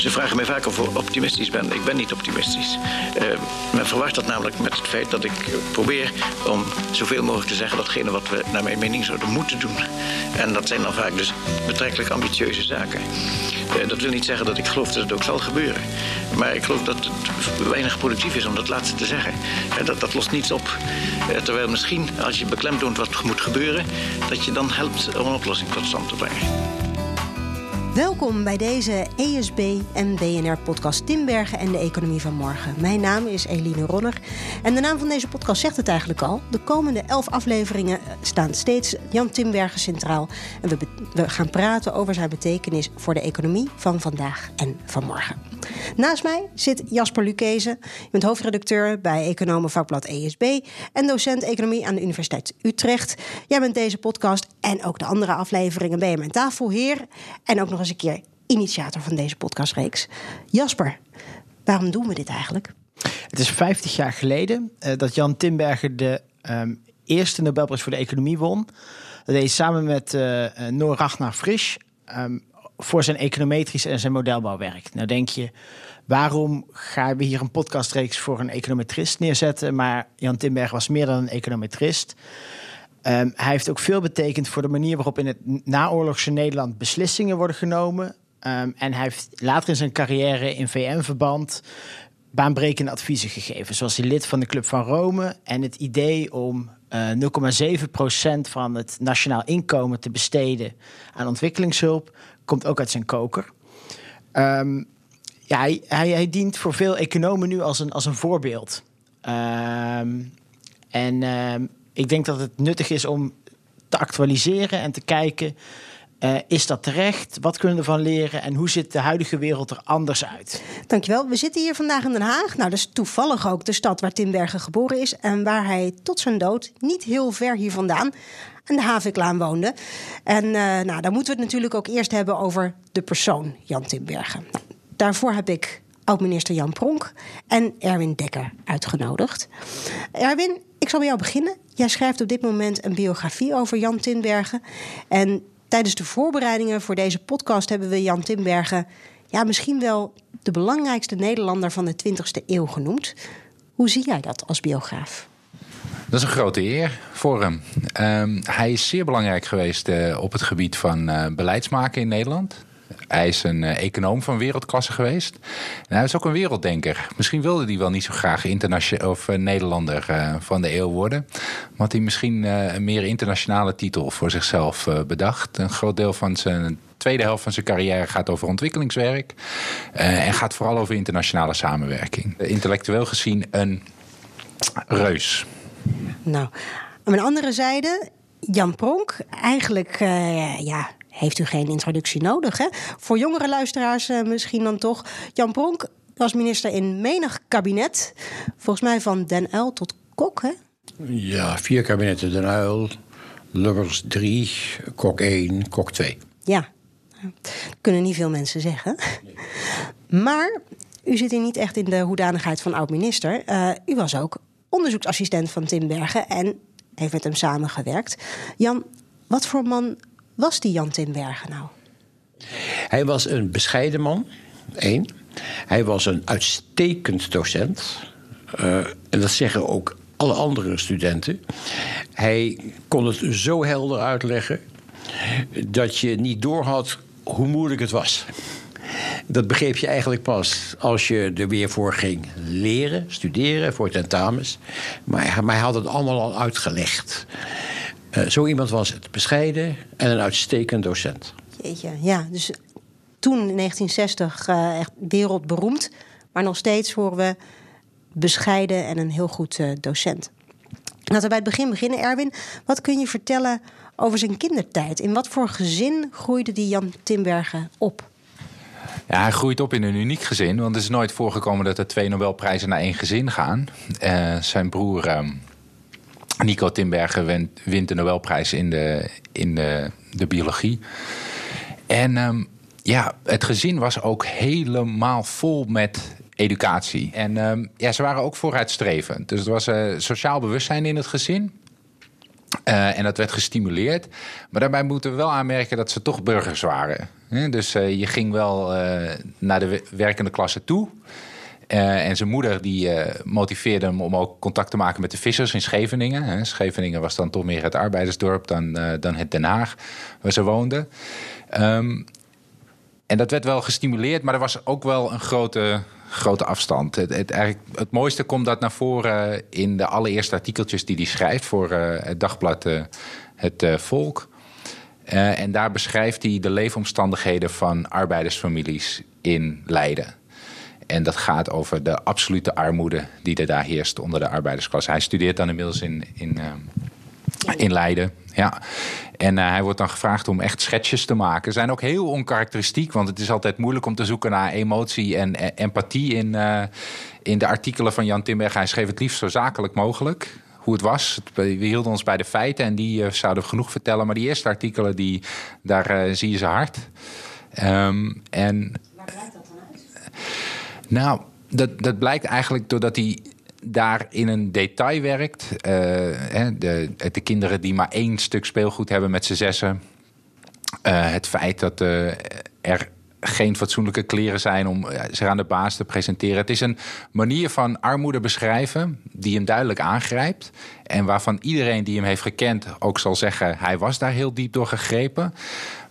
Ze vragen mij vaak of ik optimistisch ben. Ik ben niet optimistisch. Uh, men verwacht dat namelijk met het feit dat ik probeer om zoveel mogelijk te zeggen datgene wat we naar mijn mening zouden moeten doen. En dat zijn dan vaak dus betrekkelijk ambitieuze zaken. Uh, dat wil niet zeggen dat ik geloof dat het ook zal gebeuren. Maar ik geloof dat het weinig productief is om dat laatste te zeggen. Uh, dat, dat lost niets op. terwijl misschien als je beklemtoont wat moet gebeuren, dat je dan helpt om een oplossing tot stand te brengen. Welkom bij deze ESB en BNR-podcast Timbergen en de Economie van Morgen. Mijn naam is Eline Ronner en de naam van deze podcast zegt het eigenlijk al. De komende elf afleveringen staan steeds Jan Timbergen centraal. En we, we gaan praten over zijn betekenis voor de economie van vandaag en van morgen. Naast mij zit Jasper Lukezen. Je bent hoofdredacteur bij Economenvakblad ESB en docent economie aan de Universiteit Utrecht. Jij bent deze podcast en ook de andere afleveringen je mijn tafelheer en ook nog eens een keer initiator van deze podcastreeks. Jasper, waarom doen we dit eigenlijk? Het is 50 jaar geleden uh, dat Jan Timberger de um, eerste Nobelprijs voor de economie won. Dat deed samen met uh, Noor Ragnar Frisch um, voor zijn econometrisch en zijn modelbouwwerk. Nou denk je, waarom gaan we hier een podcastreeks voor een econometrist neerzetten? Maar Jan Timberger was meer dan een econometrist. Um, hij heeft ook veel betekend voor de manier waarop in het naoorlogse Nederland beslissingen worden genomen. Um, en hij heeft later in zijn carrière in VN-verband baanbrekende adviezen gegeven. Zoals hij lid van de Club van Rome en het idee om uh, eh, 0,7% van het nationaal inkomen te besteden aan ontwikkelingshulp komt ook uit zijn koker. Um, ja, hij, dient voor veel economen nu als een, als een voorbeeld. en ik denk dat het nuttig is om te actualiseren en te kijken. Uh, is dat terecht? Wat kunnen we ervan leren? En hoe ziet de huidige wereld er anders uit? Dankjewel. We zitten hier vandaag in Den Haag. Nou, dat is toevallig ook de stad waar Tim Bergen geboren is. En waar hij tot zijn dood niet heel ver hier vandaan aan de Haviklaan woonde. En uh, nou, dan moeten we het natuurlijk ook eerst hebben over de persoon Jan Timbergen. Nou, daarvoor heb ik oud-minister Jan Pronk en Erwin Dekker uitgenodigd. Erwin, ik zal bij jou beginnen. Jij schrijft op dit moment een biografie over Jan Tinbergen. En tijdens de voorbereidingen voor deze podcast hebben we Jan Tinbergen... ja, misschien wel de belangrijkste Nederlander van de 20e eeuw genoemd. Hoe zie jij dat als biograaf? Dat is een grote eer voor hem. Um, hij is zeer belangrijk geweest uh, op het gebied van uh, beleidsmaken in Nederland. Hij is een uh, econoom van wereldklasse geweest. En hij is ook een werelddenker. Misschien wilde hij wel niet zo graag of uh, Nederlander van de eeuw worden. Maar had hij misschien een meer internationale titel voor zichzelf bedacht. Een groot deel van zijn tweede helft van zijn carrière gaat over ontwikkelingswerk. en gaat vooral over internationale samenwerking. Intellectueel gezien een reus. Nou, aan de andere zijde, Jan Pronk, eigenlijk ja, heeft u geen introductie nodig. Hè? Voor jongere luisteraars uh, misschien dan toch. Jan Pronk was minister in menig kabinet. Volgens mij van Den Uyl tot Kok, hè? Ja, vier kabinetten Den Uyl. Lubbers 3, Kok 1, Kok 2. Ja, dat kunnen niet veel mensen zeggen. Maar u zit hier niet echt in de hoedanigheid van oud-minister. Uh, u was ook onderzoeksassistent van Tim Bergen en heeft met hem samengewerkt. Jan, wat voor man was die Jan Timbergen nou? Hij was een bescheiden man, één. Hij was een uitstekend docent. Uh, en dat zeggen ook alle andere studenten. Hij kon het zo helder uitleggen dat je niet doorhad hoe moeilijk het was. Dat begreep je eigenlijk pas als je er weer voor ging leren, studeren voor tentamens. Maar, hij had het allemaal al uitgelegd. Uh, zo iemand was het. Bescheiden en een uitstekend docent. Jeetje, ja. Dus toen in 1960 uh, echt wereldberoemd. Maar nog steeds horen we bescheiden en een heel goed uh, docent. Laten we bij het begin beginnen, Erwin. Wat kun je vertellen over zijn kindertijd? In wat voor gezin groeide die Jan Timbergen op? Ja, hij groeit op in een uniek gezin. Want het is nooit voorgekomen dat er twee Nobelprijzen naar één gezin gaan. Uh, zijn broer ehm, Nico Timbergen wint, wint de Nobelprijs in de, in de, de biologie. En um, ja, het gezin was ook helemaal vol met educatie. En um, ja, ze waren ook vooruitstrevend. Dus er was uh, sociaal bewustzijn in het gezin. Uh, en dat werd gestimuleerd. Maar daarbij moeten we wel aanmerken dat ze toch burgers waren. Dus uh, je ging wel uh, naar de werkende klasse toe. en zijn moeder die motiveerde hem om ook contact te maken met de vissers in Scheveningen. Scheveningen was dan toch meer het arbeidersdorp dan, dan het Den Haag, waar ze woonden. Um, en dat werd wel gestimuleerd, maar er was ook wel een grote, grote afstand. Het, het, eigenlijk, het mooiste komt dat naar voren in de allereerste artikeltjes die hij schrijft voor uh, het dagblad uh, Het uh, Volk. en daar beschrijft hij de leefomstandigheden van arbeidersfamilies in Leiden. En dat gaat over de absolute armoede die er daar heerst onder de arbeidersklasse. Hij studeert dan inmiddels in, in, in Leiden. Ja. En uh, hij wordt dan gevraagd om echt schetsjes te maken. Zijn ook heel onkarakteristiek, want het is altijd moeilijk om te zoeken naar emotie en uh, empathie in, uh, in de artikelen van Jan Timberg. Hij schreef het liefst zo zakelijk mogelijk. Hoe het was. We hielden ons bij de feiten en die zouden genoeg vertellen. Maar die eerste artikelen, die, daar zie je ze hard. Um, en, Waar blijkt dat dan uit? Nou, dat, dat blijkt eigenlijk doordat hij daar in een detail werkt. Uh, de, de, kinderen die maar één stuk speelgoed hebben met z'n zessen. Uh, het feit dat uh, er geen fatsoenlijke kleren zijn om zich aan de baas te presenteren. Het is een manier van armoede beschrijven die hem duidelijk aangrijpt. En waarvan iedereen die hem heeft gekend ook zal zeggen... hij was daar heel diep door gegrepen.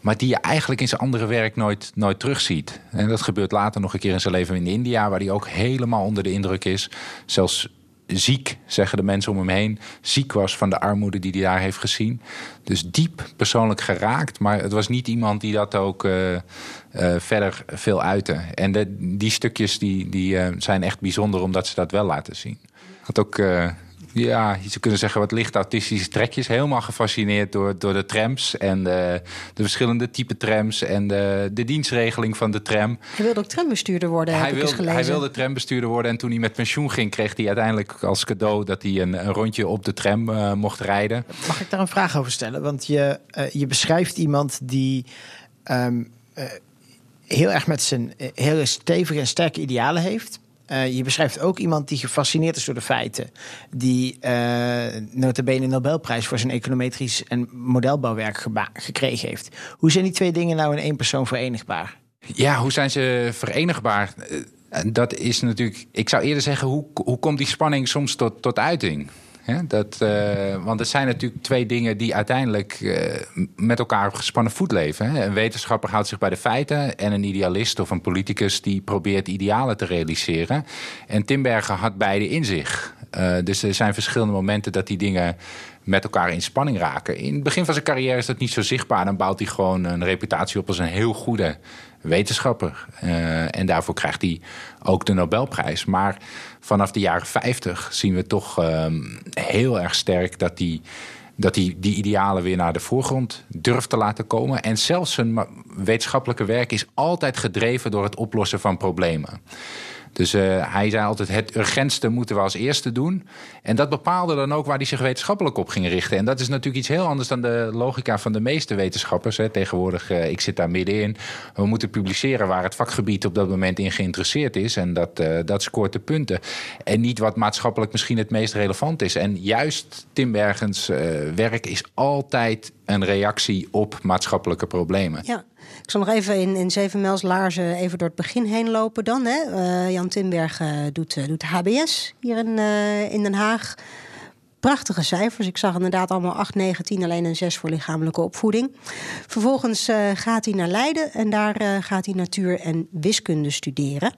Maar die je eigenlijk in zijn andere werk nooit, nooit terugziet. En dat gebeurt later nog een keer in zijn leven in India... waar hij ook helemaal onder de indruk is. Zelfs ziek, zeggen de mensen om hem heen. Ziek was van de armoede die hij daar heeft gezien. Dus diep persoonlijk geraakt. Maar het was niet iemand die dat ook uh, uh, verder veel uitte. En die stukjes die, die, uh, zijn echt bijzonder omdat ze dat wel laten zien. Had ook ja, je zou kunnen zeggen wat licht autistische trekjes. Helemaal gefascineerd door, door de trams en de, de verschillende type trams en de, de dienstregeling van de tram. Hij wilde ook trambestuurder worden, hij heb ik wilde, eens gelezen. Hij wilde trambestuurder worden en toen hij met pensioen ging, kreeg hij uiteindelijk als cadeau dat hij een, een rondje op de tram uh, mocht rijden. Mag ik daar een vraag over stellen? Want je, uh, je beschrijft iemand die um, uh, heel erg met zijn hele stevige en sterke idealen heeft. Uh, je beschrijft ook iemand die gefascineerd is door de feiten. Die uh, notabene Nobelprijs voor zijn econometrisch en modelbouwwerk gekregen heeft. Hoe zijn die twee dingen nou in één persoon verenigbaar? Ja, hoe zijn ze verenigbaar? Dat is natuurlijk. Ik zou eerder zeggen, hoe, hoe komt die spanning soms tot, tot uiting? He, dat, uh, want het zijn natuurlijk twee dingen die uiteindelijk uh, met elkaar op gespannen voet leven. Hè. Een wetenschapper houdt zich bij de feiten en een idealist of een politicus die probeert idealen te realiseren. En Timberger had beide in zich. Uh, dus er zijn verschillende momenten dat die dingen met elkaar in spanning raken. In het begin van zijn carrière is dat niet zo zichtbaar. Dan bouwt hij gewoon een reputatie op als een heel goede wetenschapper. En daarvoor krijgt hij ook de Nobelprijs. Maar vanaf de jaren 50 zien we toch uh, heel erg sterk dat hij dat hij die idealen weer naar de voorgrond durft te laten komen. En zelfs zijn wetenschappelijke werk is altijd gedreven door het oplossen van problemen. Dus uh, hij zei altijd: het urgentste moeten we als eerste doen. En dat bepaalde dan ook waar hij zich wetenschappelijk op ging richten. En dat is natuurlijk iets heel anders dan de logica van de meeste wetenschappers. Hè. Tegenwoordig, uh, ik zit daar middenin. We moeten publiceren waar het vakgebied op dat moment in geïnteresseerd is. En dat, uh, dat scoort de punten. En niet wat maatschappelijk misschien het meest relevant is. En juist Tim Bergens werk is altijd een reactie op maatschappelijke problemen. Ja. Ik zal nog even in, in laarzen even door het begin heen lopen dan. Hè. Uh, Jan Timberg uh, doet, uh, doet HBS hier in, in Den Haag. Prachtige cijfers. Ik zag inderdaad allemaal 8, 9, 10, alleen een 6 voor lichamelijke opvoeding. Vervolgens gaat hij naar Leiden en daar gaat hij natuur- en wiskunde studeren.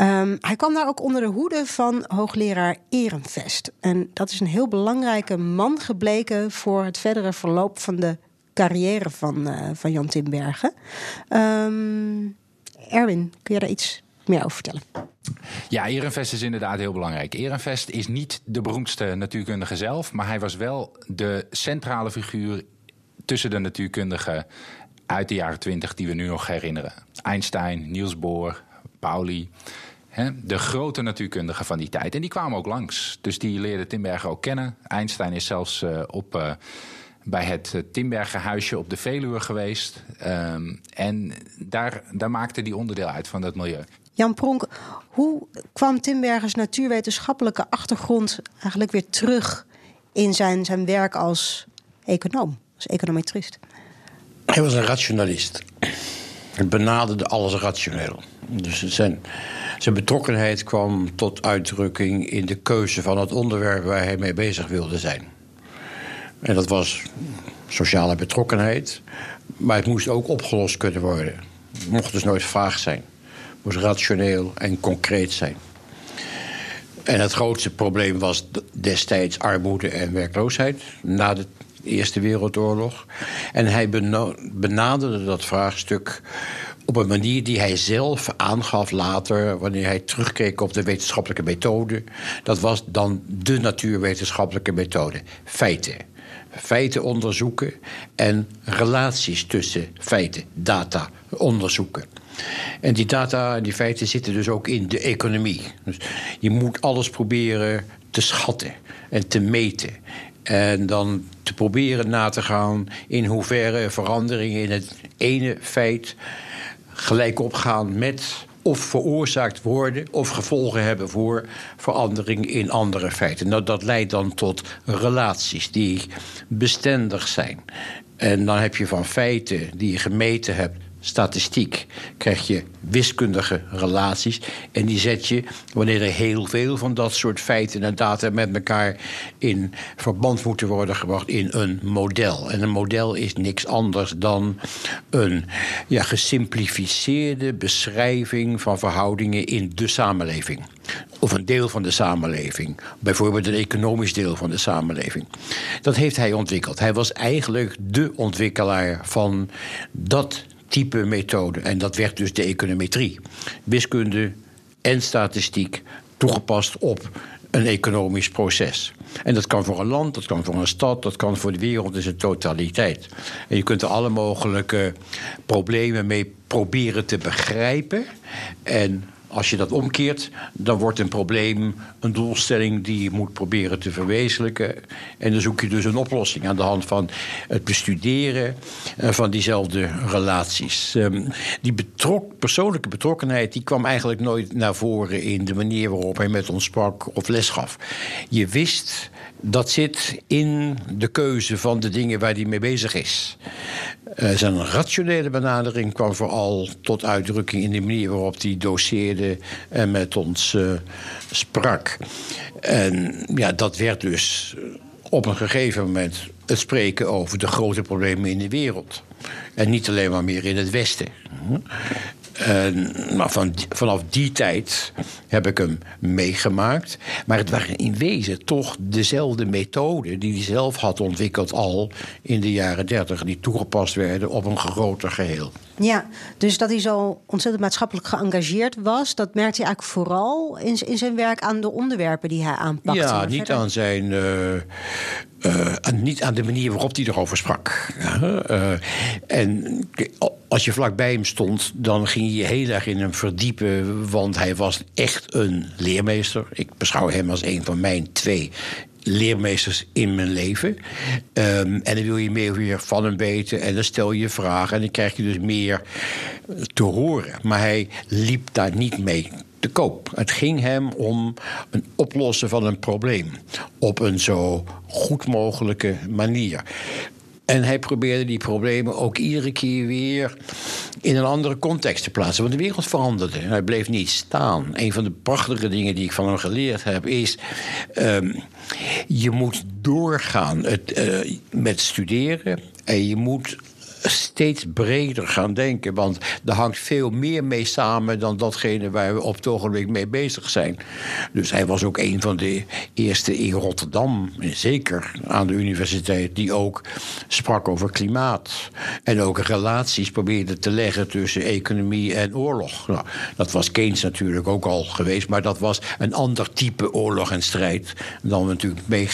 Um, hij kwam daar ook onder de hoede van hoogleraar Ehrenvest. En dat is een heel belangrijke man gebleken voor het verdere verloop van de carrière van, uh, van Jan Timbergen. Um, Erwin, kun je daar iets meer over vertellen? Ja, Ehrenvest is inderdaad heel belangrijk. Ehrenvest is niet de beroemdste natuurkundige zelf, maar hij was wel de centrale figuur tussen de natuurkundigen uit de jaren twintig die we nu nog herinneren. Einstein, Niels Bohr, Pauli. De grote natuurkundigen van die tijd. En die kwamen ook langs. Dus die leerde Timbergen ook kennen. Einstein is zelfs uh, op uh, bij het Timbergen huisje op de Veluwe geweest. Um, en daar, daar maakte die onderdeel uit van dat milieu. Jan Pronk, hoe kwam Timbergers natuurwetenschappelijke achtergrond eigenlijk weer terug in zijn, zijn werk als econoom, als econometrist? Hij was een rationalist. Hij benaderde alles rationeel. Dus zijn, zijn betrokkenheid kwam tot uitdrukking in de keuze van het onderwerp waar hij mee bezig wilde zijn. En dat was sociale betrokkenheid, maar het moest ook opgelost kunnen worden. Het mocht dus nooit vaag zijn. Het moest rationeel en concreet zijn. En het grootste probleem was destijds armoede en werkloosheid na de Eerste Wereldoorlog. En hij benaderde dat vraagstuk op een manier die hij zelf aangaf later, wanneer hij terugkeek op de wetenschappelijke methode. Dat was dan de natuurwetenschappelijke methode: feiten. Feiten onderzoeken en relaties tussen feiten, data onderzoeken. En die data en die feiten zitten dus ook in de economie. Dus je moet alles proberen te schatten en te meten. En dan te proberen na te gaan in hoeverre veranderingen in het ene feit gelijk opgaan met of veroorzaakt worden of gevolgen hebben voor verandering in andere feiten. Nou, dat leidt dan tot relaties die bestendig zijn. En dan heb je van feiten die je gemeten hebt statistiek krijg je wiskundige relaties. En die zet je, wanneer er heel veel van dat soort feiten en data met elkaar in verband moeten worden gebracht, in een model. En een model is niks anders dan een ja, gesimplificeerde beschrijving van verhoudingen in de samenleving. Of een deel van de samenleving. Bijvoorbeeld een economisch deel van de samenleving. Dat heeft hij ontwikkeld. Hij was eigenlijk de ontwikkelaar van dat type methode. En dat werd dus de econometrie. Wiskunde en statistiek toegepast op een economisch proces. En dat kan voor een land, dat kan voor een stad, dat kan voor de wereld in zijn totaliteit. En je kunt er alle mogelijke problemen mee proberen te begrijpen. En als je dat omkeert, dan wordt een probleem een doelstelling die je moet proberen te verwezenlijken. En dan zoek je dus een oplossing aan de hand van het bestuderen eh, van diezelfde relaties. Ehm, die persoonlijke betrokkenheid die kwam eigenlijk nooit naar voren in de manier waarop hij met ons sprak of les gaf. Je wist dat zit in de keuze van de dingen waar hij mee bezig is. Uh, zijn rationele benadering kwam vooral tot uitdrukking in de manier waarop hij doseerde en met ons uh, sprak. En ja, dat werd dus op een gegeven moment het spreken over de grote problemen in de wereld. En niet alleen maar meer in het Westen. En, maar van, vanaf die tijd heb ik hem meegemaakt. Maar het waren in wezen toch dezelfde methoden die hij zelf had ontwikkeld al in de jaren dertig, die toegepast werden op een groter geheel. Ja, dus dat hij zo ontzettend maatschappelijk geëngageerd was, dat merkte hij eigenlijk vooral in, in zijn werk aan de onderwerpen die hij aanpakte. Ja, niet aan zijn. Uh, uh, niet aan de manier waarop hij erover sprak. Uh, en als je vlakbij hem stond, dan ging je heel erg in hem verdiepen, want hij was echt een leermeester. Ik beschouw hem als een van mijn twee leermeesters in mijn leven. Um, en dan wil je meer weer van hem weten. En dan stel je vragen. En dan krijg je dus meer te horen. Maar hij liep daar niet mee te koop. Het ging hem om een oplossen van een probleem. Op een zo goed mogelijke manier. En hij probeerde die problemen ook iedere keer weer in een andere context te plaatsen. Want de wereld veranderde. Hij bleef niet staan. Een van de prachtige dingen die ik van hem geleerd heb is. Um, je moet doorgaan het, uh, met studeren. En je moet steeds breder gaan denken. Want er hangt veel meer mee samen dan datgene waar we op het ogenblik mee bezig zijn. Dus hij was ook een van de eerste in Rotterdam, zeker aan de universiteit, die ook sprak over klimaat. En ook relaties probeerde te leggen tussen economie en oorlog. Nou, dat was Keynes natuurlijk ook al geweest, maar dat was een ander type oorlog en strijd dan we natuurlijk mee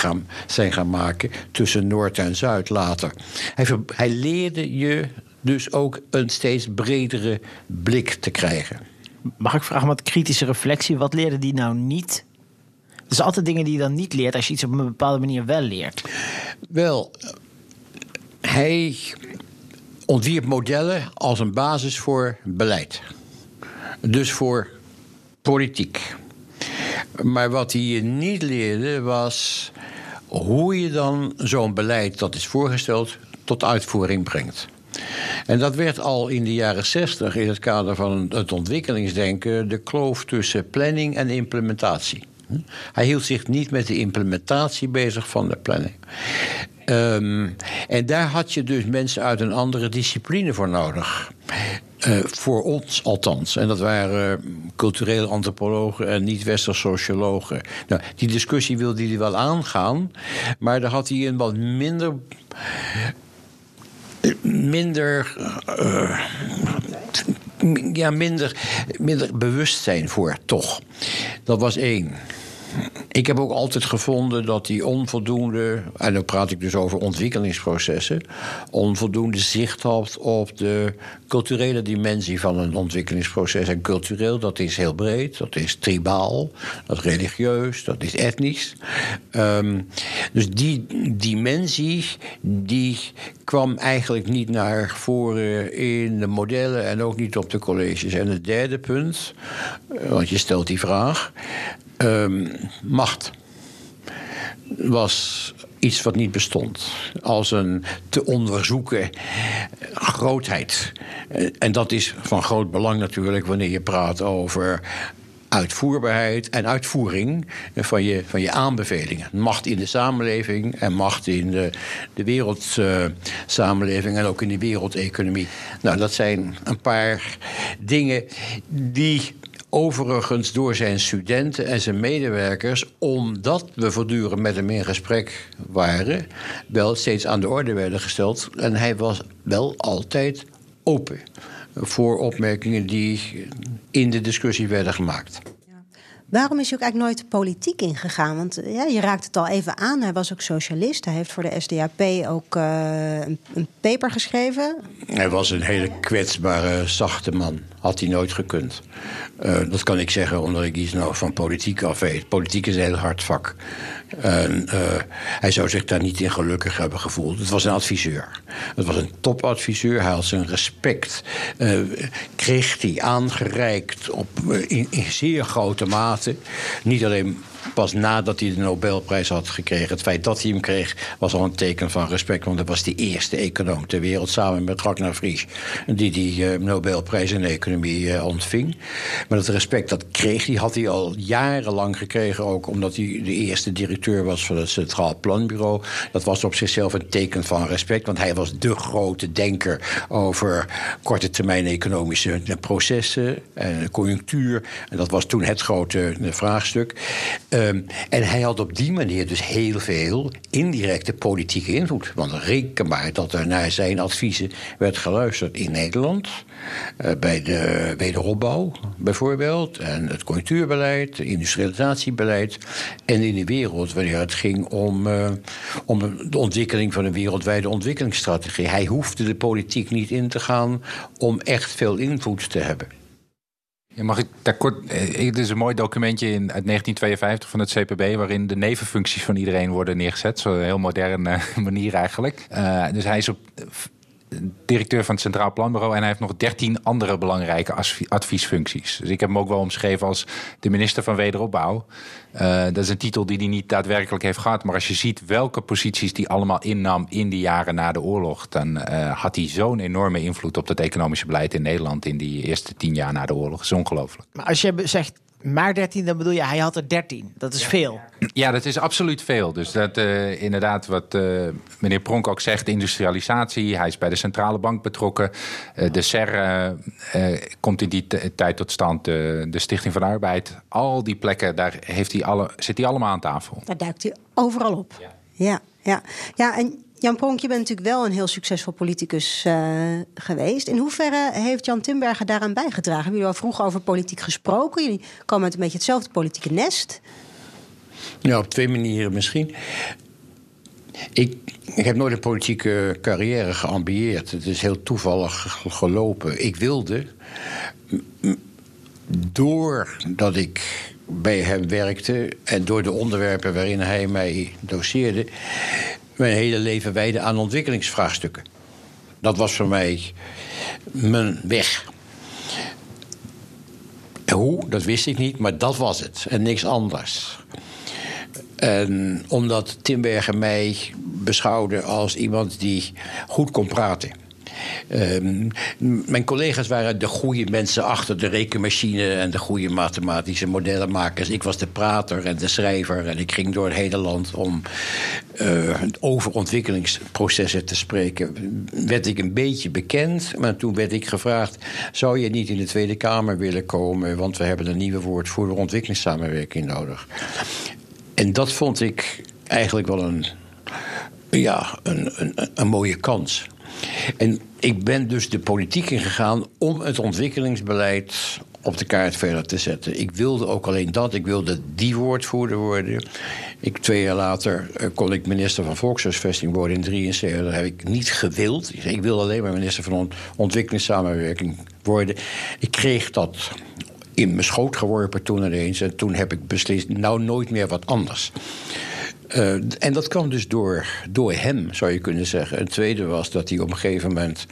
zijn gaan maken tussen Noord en Zuid later. Hij, hij leerde je dus ook een steeds bredere blik te krijgen. Mag ik vragen wat kritische reflectie? Wat leerde die nou niet? Er zijn altijd dingen die je dan niet leert als je iets op een bepaalde manier wel leert. Wel, hij ontwierp modellen als een basis voor beleid. Dus voor politiek. Maar wat hij je niet leerde was hoe je dan zo'n beleid dat is voorgesteld tot uitvoering brengt. En dat werd al in de jaren zestig in het kader van het ontwikkelingsdenken de kloof tussen planning en implementatie. Hij hield zich niet met de implementatie bezig van de planning. Ehm, en daar had je dus mensen uit een andere discipline voor nodig. Uh, voor ons althans. En dat waren culturele antropologen en niet-westers sociologen. Nou, die discussie wilde hij wel aangaan, maar daar had hij een wat minder. Minder. Uh, ja, minder, minder bewustzijn voor, toch. Dat was één. Ik heb ook altijd gevonden dat die onvoldoende, en dan praat ik dus over ontwikkelingsprocessen, onvoldoende zicht had op de culturele dimensie van een ontwikkelingsproces. En cultureel, dat is heel breed, dat is tribaal, dat is religieus, dat is etnisch. Um, dus die dimensie, die kwam eigenlijk niet naar voren in de modellen en ook niet op de colleges. En het derde punt, want je stelt die vraag. Um, macht was iets wat niet bestond. Als een te onderzoeken grootheid. En dat is van groot belang natuurlijk wanneer je praat over uitvoerbaarheid en uitvoering van je, van je aanbevelingen. Macht in de samenleving en macht in de, de wereldsamenleving en ook in de wereldeconomie. Nou, dat zijn een paar dingen die Overigens door zijn studenten en zijn medewerkers, omdat we voortdurend met hem in gesprek waren, wel steeds aan de orde werden gesteld. En hij was wel altijd open voor opmerkingen die in de discussie werden gemaakt. Waarom is hij ook eigenlijk nooit politiek ingegaan? Want eh, ja, je raakt het al even aan. Hij was ook socialist. Hij heeft voor de SDAP ook uh, een, een, paper geschreven. Hij was een hele kwetsbare, zachte man. Had hij nooit gekund. Uh, dat kan ik zeggen omdat ik iets nou van politiek af weet. Politiek is een heel hard vak. En, uh, hij zou zich daar niet in gelukkig hebben gevoeld. Het was een adviseur. Het was een topadviseur. Hij had zijn respect. Uh, kreeg hij aangereikt op, in, in zeer grote mate. Niet alleen pas nadat hij de Nobelprijs had gekregen. Het feit dat hij hem kreeg was al een teken van respect. Want hij was de eerste econoom ter wereld samen met Ragnar Frisch. Die die uh, Nobelprijs in economie uh, ontving. Maar dat respect dat kreeg hij, had hij al jarenlang gekregen. Ook omdat hij de eerste directeur was van het Centraal Planbureau. Dat was op zichzelf een teken van respect. Want hij was de grote denker over korte termijn economische processen en conjunctuur. En dat was toen het grote vraagstuk. Um, en hij had op die manier dus heel veel indirecte politieke invloed. Want reken maar dat er naar zijn adviezen werd geluisterd in Nederland. Uh, bij de wederopbouw bijvoorbeeld. En het conjunctuurbeleid, industrialisatiebeleid. En in de wereld wanneer het ging om, uh, om de ontwikkeling van een wereldwijde ontwikkelingsstrategie. Hij hoefde de politiek niet in te gaan om echt veel invloed te hebben. Ja, mag ik daar kort. Eh, het is een mooi documentje in, uit 1952 van het CPB. waarin de nevenfuncties van iedereen worden neergezet. Zo'n heel moderne manier eigenlijk. Uh, dus hij is op directeur van het Centraal Planbureau. En hij heeft nog dertien andere belangrijke adviesfuncties. Dus ik heb hem ook wel omschreven als de minister van Wederopbouw. Uh, dat is een titel die hij niet daadwerkelijk heeft gehad. Maar als je ziet welke posities hij allemaal innam in de jaren na de oorlog. dan uh, had hij zo'n enorme invloed op het economische beleid in Nederland. in die eerste tien jaar na de oorlog. Dat is ongelooflijk. Maar als je zegt maar 13, dan bedoel je, hij had er 13. Dat is veel. Ja, dat is absoluut veel. Dus dat uh, inderdaad, wat uh, meneer Pronk ook zegt, industrialisatie. Hij is bij de centrale bank betrokken. Uh, de SER komt in die tijd tot stand. de Stichting van Arbeid. Al die plekken, daar heeft hij alle, zit hij allemaal aan tafel. Daar duikt hij overal op. Ja, ja. ja. ja en Jan Pronk, je bent natuurlijk wel een heel succesvol politicus uh, geweest. In hoeverre heeft Jan Timbergen daaraan bijgedragen? Hebben jullie al vroeg over politiek gesproken? Jullie komen uit een beetje hetzelfde politieke nest. Ja, op twee manieren misschien. Ik, ik heb nooit een politieke carrière geambieerd. Het is heel toevallig gelopen. Ik wilde, doordat ik bij hem werkte en door de onderwerpen waarin hij mij doseerde, mijn hele leven wijden aan ontwikkelingsvraagstukken. Dat was voor mij mijn weg. Hoe, dat wist ik niet, maar dat was het en niks anders. En omdat Timbergen mij beschouwde als iemand die goed kon praten. Ehm, mijn collega's waren de goede mensen achter de rekenmachine en de goede mathematische modellenmakers. Ik was de prater en de schrijver en ik ging door het hele land om uh, over ontwikkelingsprocessen te spreken. Werd ik een beetje bekend, maar toen werd ik gevraagd: zou je niet in de Tweede Kamer willen komen? Want we hebben een nieuwe woord voor ontwikkelingssamenwerking nodig. En dat vond ik eigenlijk wel een, ja, een, een, een mooie kans. En ik ben dus de politiek ingegaan om het ontwikkelingsbeleid op de kaart verder te zetten. Ik wilde ook alleen dat. Ik wilde die woordvoerder worden. Ik, twee jaar later uh, kon ik minister van Volkshuisvesting worden in 73. Dat heb ik niet gewild. Ik wilde alleen maar minister van ontwikkelingssamenwerking worden. Ik kreeg dat in mijn schoot geworpen toen ineens. En toen heb ik beslist, nou nooit meer wat anders. Uh, en dat kwam dus door, door hem, zou je kunnen zeggen. Een tweede was dat hij op een gegeven moment,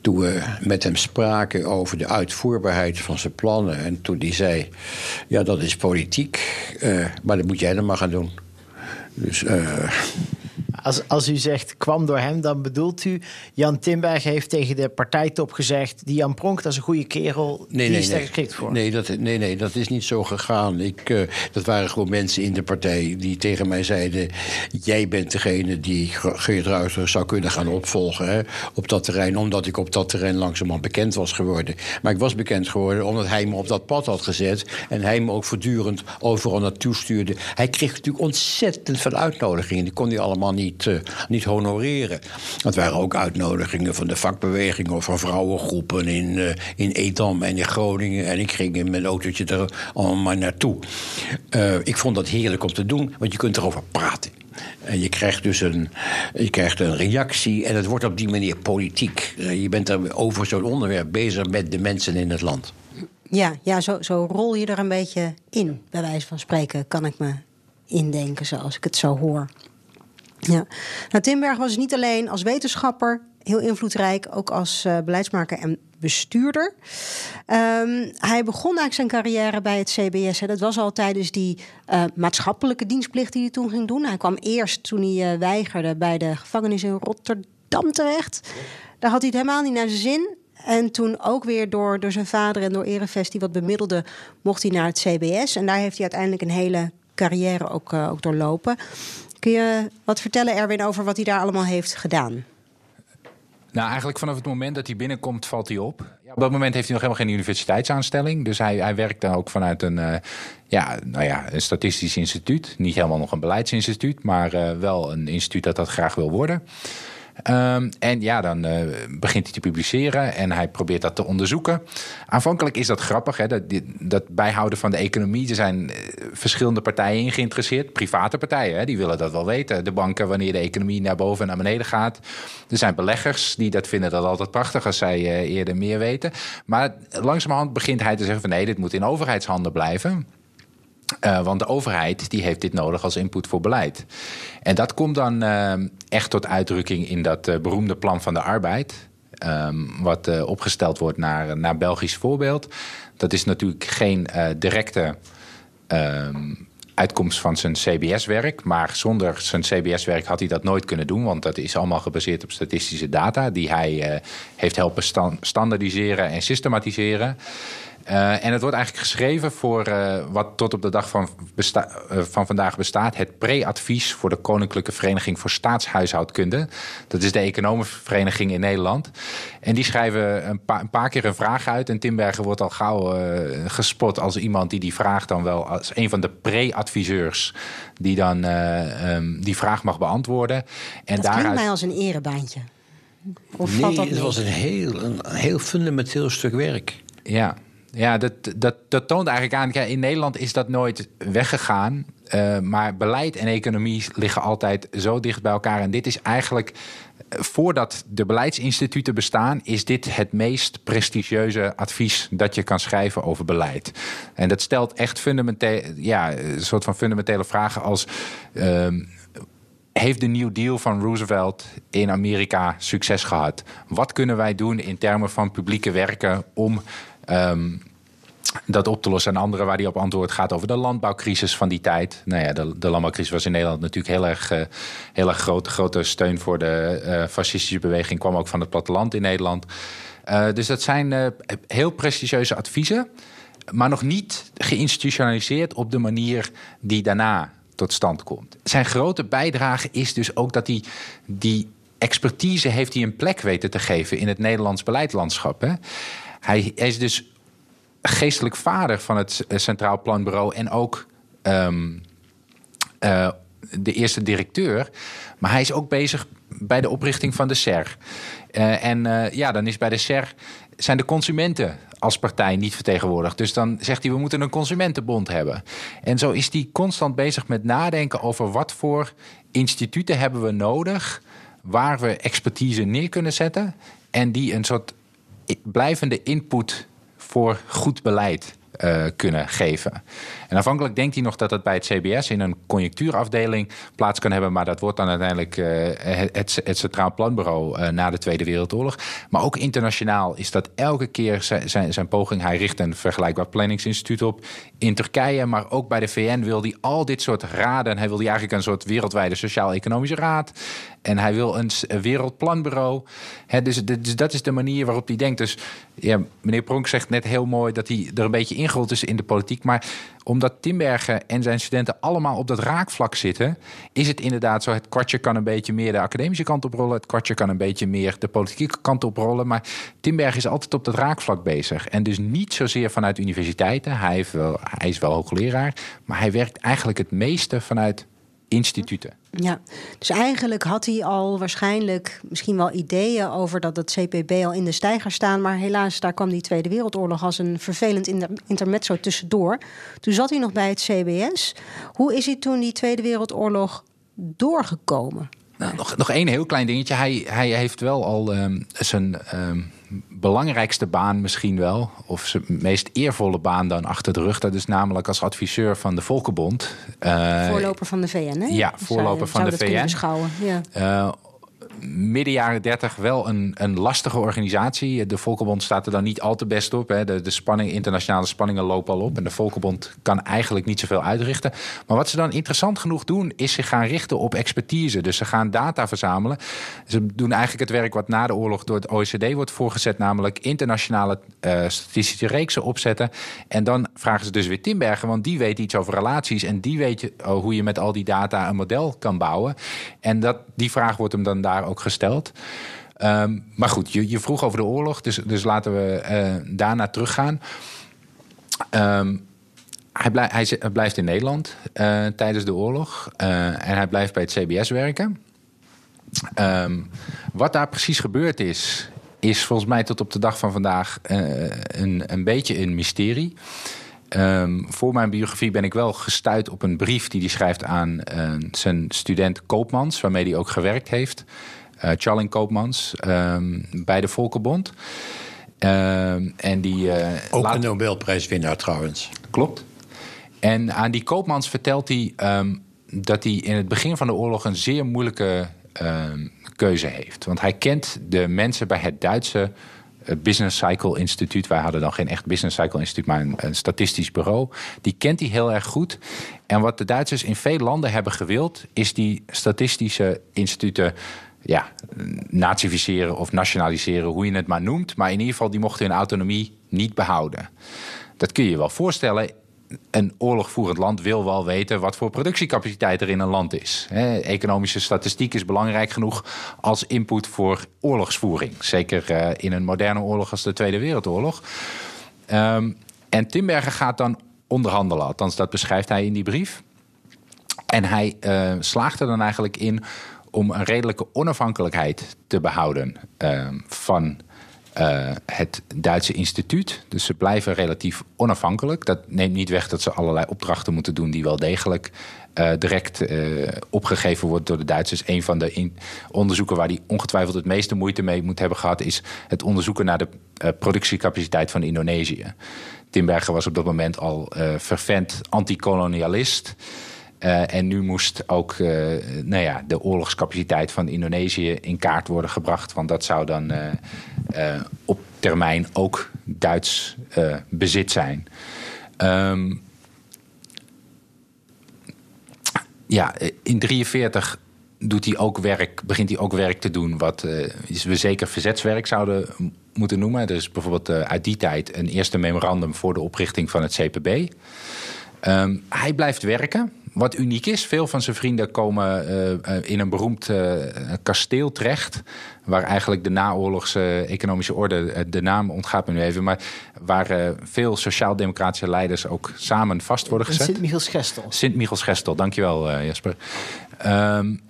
toen we met hem spraken over de uitvoerbaarheid van zijn plannen, en toen hij zei: Ja, dat is politiek, uh, maar dat moet jij dan maar gaan doen. Dus. Uh, als, als u zegt kwam door hem, dan bedoelt u... Jan Timberg heeft tegen de partijtop gezegd... die Jan Pronk, dat is een goede kerel, nee, die nee, is daar geschikt voor. Nee dat, nee, nee, dat is niet zo gegaan. Ik, uh, dat waren gewoon mensen in de partij die tegen mij zeiden... jij bent degene die Geert Ruiter zou kunnen gaan opvolgen hè, op dat terrein... omdat ik op dat terrein langzamerhand bekend was geworden. Maar ik was bekend geworden omdat hij me op dat pad had gezet... en hij me ook voortdurend overal naartoe stuurde. Hij kreeg natuurlijk ontzettend veel uitnodigingen. Die kon hij allemaal niet niet, uh, niet honoreren. Dat waren ook uitnodigingen van de vakbeweging of van vrouwengroepen in, uh, in Edam en in Groningen. En ik ging in mijn autootje er allemaal naartoe. Uh, ik vond dat heerlijk om te doen, want je kunt erover praten. En je krijgt dus een, je krijgt een reactie en het wordt op die manier politiek. Je bent er over zo'n onderwerp bezig met de mensen in het land. Ja, ja zo, zo rol je er een beetje in, bij wijze van spreken, kan ik me indenken, zoals ik het zo hoor. Ja. Nou, Timberg was niet alleen als wetenschapper heel invloedrijk, ook als uh, beleidsmaker en bestuurder. Um, hij begon eigenlijk zijn carrière bij het CBS. Dat was al tijdens die uh, maatschappelijke dienstplicht die hij toen ging doen. Hij kwam eerst toen hij uh, weigerde bij de gevangenis in Rotterdam terecht. Daar had hij het helemaal niet naar zijn zin. En toen ook weer door, door zijn vader en door Erevest die wat bemiddelde, mocht hij naar het CBS. En daar heeft hij uiteindelijk een hele carrière ook, ook doorlopen. Kun je wat vertellen, Erwin, over wat hij daar allemaal heeft gedaan? Nou, eigenlijk vanaf het moment dat hij binnenkomt, valt hij op. Op dat moment heeft hij nog helemaal geen universiteitsaanstelling. Dus hij, hij werkt dan ook vanuit een, uh, ja, nou ja, een statistisch instituut. Niet helemaal nog een beleidsinstituut, maar uh, wel een instituut dat dat graag wil worden. Um, en ja, dan uh, begint hij te publiceren en hij probeert dat te onderzoeken. Aanvankelijk is dat grappig, hè, dat, dat bijhouden van de economie. Er zijn uh, verschillende partijen in geïnteresseerd. Private partijen, hè, die willen dat wel weten. De banken, wanneer de economie naar boven en naar beneden gaat. Er zijn beleggers die dat vinden dat altijd prachtig als zij uh, eerder meer weten. Maar langzamerhand begint hij te zeggen van nee, dit moet in overheidshanden blijven. Uh, want de overheid die heeft dit nodig als input voor beleid. En dat komt dan uh, echt tot uitdrukking in dat uh, beroemde plan van de arbeid. Um, wat opgesteld wordt naar, naar Belgisch voorbeeld. Dat is natuurlijk geen directe um, uitkomst van zijn CBS-werk. Maar zonder zijn CBS-werk had hij dat nooit kunnen doen. Want dat is allemaal gebaseerd op statistische data die hij heeft helpen standaardiseren en systematiseren. Uh, en het wordt eigenlijk geschreven voor uh, wat tot op de dag van, uh, van vandaag bestaat: het pre-advies voor de Koninklijke Vereniging voor Staatshuishoudkunde. Dat is de economenvereniging in Nederland. En die schrijven een, pa een paar keer een vraag uit. En Timberger wordt al gauw gespot als iemand die die vraag dan wel als een van de pre-adviseurs die dan um, die vraag mag beantwoorden. En dat daaruit... klinkt mij als een erebaantje. Of nee, dat het was een heel, een heel fundamenteel stuk werk. Ja, ja, dat, dat, dat toont eigenlijk aan. In Nederland is dat nooit weggegaan. Uh, maar beleid en economie liggen altijd zo dicht bij elkaar. En dit is eigenlijk. Eh, voordat de beleidsinstituten bestaan, is dit het meest prestigieuze advies dat je kan schrijven over beleid. En dat stelt echt fundamenteel, ja, een soort van fundamentele vragen als. Uh, heeft de New Deal van Roosevelt in Amerika succes gehad? Wat kunnen wij doen in termen van publieke werken om um, dat op te lossen. En andere waar hij op antwoordt gaat over de landbouwcrisis van die tijd. Nou ja, de, de landbouwcrisis was in Nederland natuurlijk heel erg, uh, heel erg groot. grote steun voor de uh, fascistische beweging kwam ook van het platteland in Nederland. Uh, dus dat zijn heel prestigieuze adviezen. Maar nog niet geïnstitutionaliseerd op de manier die daarna tot stand komt. Zijn grote bijdrage is dus ook dat hij die expertise heeft hij een plek weten te geven in het Nederlands beleidslandschap. Hè? Hij, is dus geestelijk vader van het Centraal Planbureau en ook um, uh, de eerste directeur. Maar hij is ook bezig bij de oprichting van de SER. Uh, en uh, ja, dan is bij de SER zijn de consumenten als partij niet vertegenwoordigd. Dus dan zegt hij, we moeten een consumentenbond hebben. En zo is hij constant bezig met nadenken over wat voor instituten hebben we nodig... waar we expertise neer kunnen zetten... en die een soort blijvende input voor goed beleid uh, kunnen geven. En afhankelijk denkt hij nog dat het bij het CBS in een conjunctuurafdeling plaats kan hebben. Maar dat wordt dan uiteindelijk uh, het, het, Centraal Planbureau uh, na de Tweede Wereldoorlog. Maar ook internationaal is dat elke keer zijn, zijn, poging. Hij richt een vergelijkbaar planningsinstituut op in Turkije. Maar ook bij de VN wil hij al dit soort raden. Hij wil eigenlijk een soort wereldwijde sociaal-economische raad. En hij wil een wereldplanbureau. Dus, dus, dat is de manier waarop hij denkt. Dus ja, meneer Pronk zegt net heel mooi dat hij er een beetje ingerold is in de politiek. Maar omdat Timbergen en zijn studenten allemaal op dat raakvlak zitten, is het inderdaad zo: het kwartje kan een beetje meer de academische kant op rollen, het kwartje kan een beetje meer de politieke kant op rollen. Maar Timbergen is altijd op dat raakvlak bezig. En dus niet zozeer vanuit universiteiten. Hij, wel, hij is wel hoogleraar, maar hij werkt eigenlijk het meeste vanuit instituten. Ja, dus eigenlijk had hij al waarschijnlijk misschien wel ideeën over dat het CPB al in de stijger staan. Maar helaas, daar kwam die Tweede Wereldoorlog als een vervelend intermezzo tussendoor. Toen zat hij nog bij het CBS. Hoe is hij toen die Tweede Wereldoorlog doorgekomen? Nou, nog, nog één heel klein dingetje. Hij, hij heeft wel al um, zijn um, belangrijkste baan misschien wel, of zijn meest eervolle baan dan achter de rug. Dat is namelijk als adviseur van de Volkenbond. Uh, voorloper van de VN, hè? Ja, voorloper van de VN. Ja. Uh, midden jaren 30 wel een, een lastige organisatie. De Volkenbond staat er dan niet al te best op. Hè. De, de spanning, internationale spanningen lopen al op. En de Volkenbond kan eigenlijk niet zoveel uitrichten. Maar wat ze dan interessant genoeg doen, is zich gaan richten op expertise. Dus ze gaan data verzamelen. Ze doen eigenlijk het werk wat na de oorlog door het OECD wordt voorgezet. Namelijk internationale uh, statistische reeksen opzetten. En dan vragen ze dus weer Timbergen, want die weet iets over relaties. En die weet je, oh, hoe je met al die data een model kan bouwen. En dat, die vraag wordt hem dan daar ook gesteld. Um, maar goed, je, je, vroeg over de oorlog, dus, dus laten we uh, daarna teruggaan. Um, hij, hij, blijft in Nederland uh, tijdens de oorlog uh, en hij blijft bij het CBS werken. Um, wat daar precies gebeurd is, is volgens mij tot op de dag van vandaag een, een beetje een mysterie. Voor mijn biografie ben ik wel gestuurd op een brief die hij schrijft aan zijn student Koopmans, waarmee hij ook gewerkt heeft. Uh, Charling Koopmans um, bij de Volkenbond. Um, en die, uh, ook laat... een Nobelprijswinnaar trouwens. Klopt. En aan die Koopmans vertelt hij dat hij in het begin van de oorlog een zeer moeilijke keuze heeft. Want hij kent de mensen bij het Duitse het Business Cycle Instituut. Wij hadden dan geen echt Business Cycle Instituut, maar een, een, statistisch bureau. Die kent hij heel erg goed. En wat de Duitsers in veel landen hebben gewild, is die statistische instituten ja, nazificeren of nationaliseren, hoe je het maar noemt. Maar in ieder geval, die mochten hun autonomie niet behouden. Dat kun je je wel voorstellen een oorlogvoerend land wil wel weten wat voor productiecapaciteit er in een land is. economische statistiek is belangrijk genoeg als input voor oorlogsvoering. Zeker uh, in een moderne oorlog als de Tweede Wereldoorlog. Um, en Timberger gaat dan onderhandelen, althans dat beschrijft hij in die brief. En hij uh, slaagt er dan eigenlijk in om een redelijke onafhankelijkheid te behouden uh, van uh, het Duitse instituut. Dus ze blijven relatief onafhankelijk. Dat neemt niet weg dat ze allerlei opdrachten moeten doen die wel degelijk uh, direct uh, opgegeven wordt door de Duitsers. Een van de onderzoeken waar die ongetwijfeld het meeste moeite mee moet hebben gehad, is het onderzoeken naar de productiecapaciteit van Indonesië. Timberger was op dat moment al fervent anticolonialist. Uh, en nu moest ook uh, nou ja, de oorlogscapaciteit van Indonesië in kaart worden gebracht. Want dat zou dan uh, op termijn ook Duits bezit zijn. Um, ja, in 43 doet hij ook werk, begint hij ook werk te doen wat we zeker verzetswerk zouden moeten noemen. Dus bijvoorbeeld uh, uit die tijd een eerste memorandum voor de oprichting van het CPB. Um, hij blijft werken. Wat uniek is, veel van zijn vrienden komen uh, in een beroemd uh, kasteel terecht. Waar eigenlijk de naoorlogse economische orde, de naam ontgaat me nu even. Maar waar veel sociaal-democratische leiders ook samen vast worden gezet. Sint-Michiels-Gestel. Sint-Michiels-Gestel, dankjewel Jasper. Um,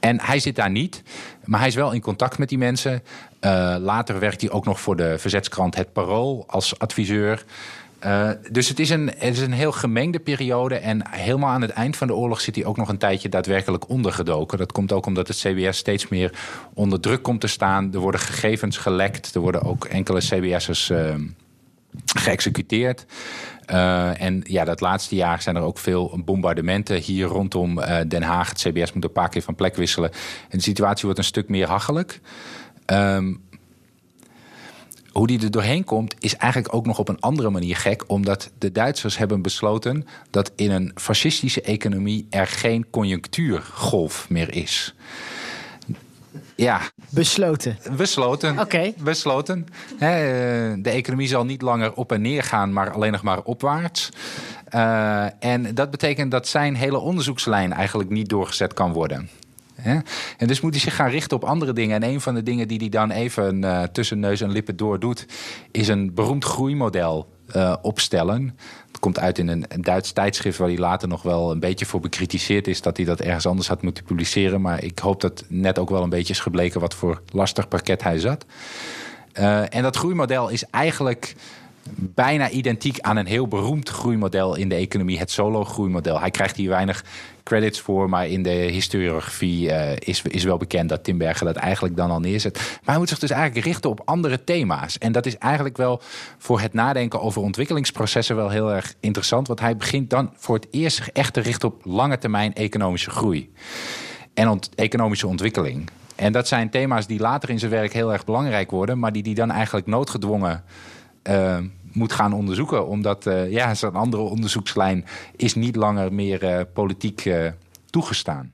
en hij zit daar niet, maar hij is wel in contact met die mensen. Later werkt hij ook nog voor de verzetskrant Het Parool als adviseur. Uh, dus het is, een, het is een heel gemengde periode. En helemaal aan het eind van de oorlog zit hij ook nog een tijdje daadwerkelijk ondergedoken. Dat komt ook omdat het CBS steeds meer onder druk komt te staan. Er worden gegevens gelekt. Er worden ook enkele CBS'ers uh, geëxecuteerd. Uh, en ja, dat laatste jaar zijn er ook veel bombardementen hier rondom uh, Den Haag. Het CBS moet een paar keer van plek wisselen. En de situatie wordt een stuk meer hachelijk. Um, hoe die er doorheen komt, is eigenlijk ook nog op een andere manier gek. Omdat de Duitsers hebben besloten dat in een fascistische economie er geen conjunctuurgolf meer is. Ja. Besloten. Besloten. Oké. Okay. Besloten. de economie zal niet langer op en neer gaan, maar alleen nog maar opwaarts. Uh, en dat betekent dat zijn hele onderzoekslijn eigenlijk niet doorgezet kan worden. En dus moet hij zich gaan richten op andere dingen. En een van de dingen die hij dan even uh, tussen neus en lippen door doet, is een beroemd groeimodel uh, opstellen. Het komt uit in een, Duits tijdschrift waar hij later nog wel een beetje voor bekritiseerd is dat hij dat ergens anders had moeten publiceren. Maar ik hoop dat net ook wel een beetje is gebleken wat voor lastig parket hij zat. Uh, en dat groeimodel is eigenlijk bijna identiek aan een heel beroemd groeimodel in de economie, het solo-groeimodel. Hij krijgt hier weinig credits voor, maar in de historiografie uh, is, is wel bekend dat Timberger dat eigenlijk dan al neerzet. Maar hij moet zich dus eigenlijk richten op andere thema's. En dat is eigenlijk wel voor het nadenken over ontwikkelingsprocessen wel heel erg interessant, want hij begint dan voor het eerst zich echt te richten op lange termijn economische groei en economische ontwikkeling. En dat zijn thema's die later in zijn werk heel erg belangrijk worden, maar die die dan eigenlijk noodgedwongen uh, moet gaan onderzoeken. Omdat uh, ja, zo'n andere onderzoekslijn is niet langer meer uh, politiek uh, toegestaan.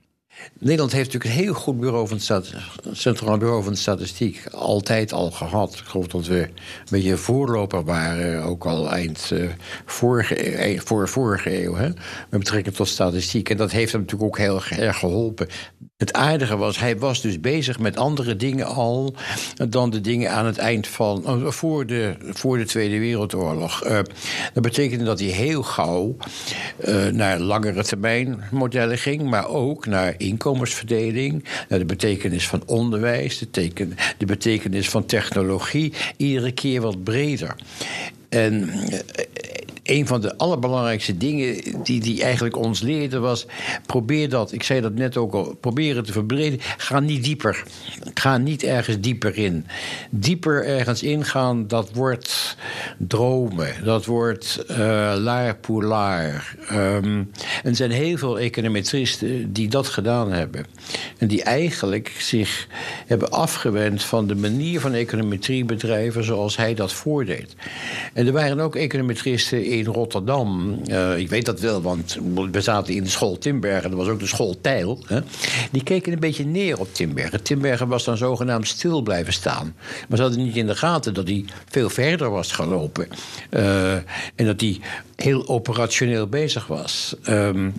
Nederland heeft natuurlijk een heel goed bureau van het Centraal Bureau van de Statistiek. Altijd al gehad. Ik geloof dat we een beetje voorloper waren, ook al eind uh, vorige, eeuw, voor vorige eeuw, hè, met betrekking tot statistiek. En dat heeft hem natuurlijk ook heel erg geholpen. Het aardige was, hij was dus bezig met andere dingen al dan de dingen aan het eind van. Oh, voor de, voor de Tweede Wereldoorlog. Uh, dat betekende dat hij heel gauw naar langere termijn modellen ging, maar ook naar inkomensverdeling, naar de betekenis van onderwijs, de, teken, de betekenis van technologie, iedere keer wat breder. En een van de allerbelangrijkste dingen die hij eigenlijk ons leerde was: probeer dat, ik zei dat net ook al, probeer het te verbreden. Ga niet dieper. Ga niet ergens dieper in. Dieper ergens ingaan, dat wordt dromen. Dat wordt uh, laar pour laar. Um, er zijn heel veel econometristen die dat gedaan hebben. En die eigenlijk zich hebben afgewend van de manier van econometrie bedrijven zoals hij dat voordeed. En er waren ook econometristen in Rotterdam. Uh, ik weet dat wel, want we zaten in de school Timbergen. Dat was ook de school Tijl. Hè? Die keken een beetje neer op Timbergen. Timbergen was dan zogenaamd stil blijven staan. Maar ze hadden niet in de gaten dat hij veel verder was gelopen. Uh, en dat hij heel operationeel bezig was. Um,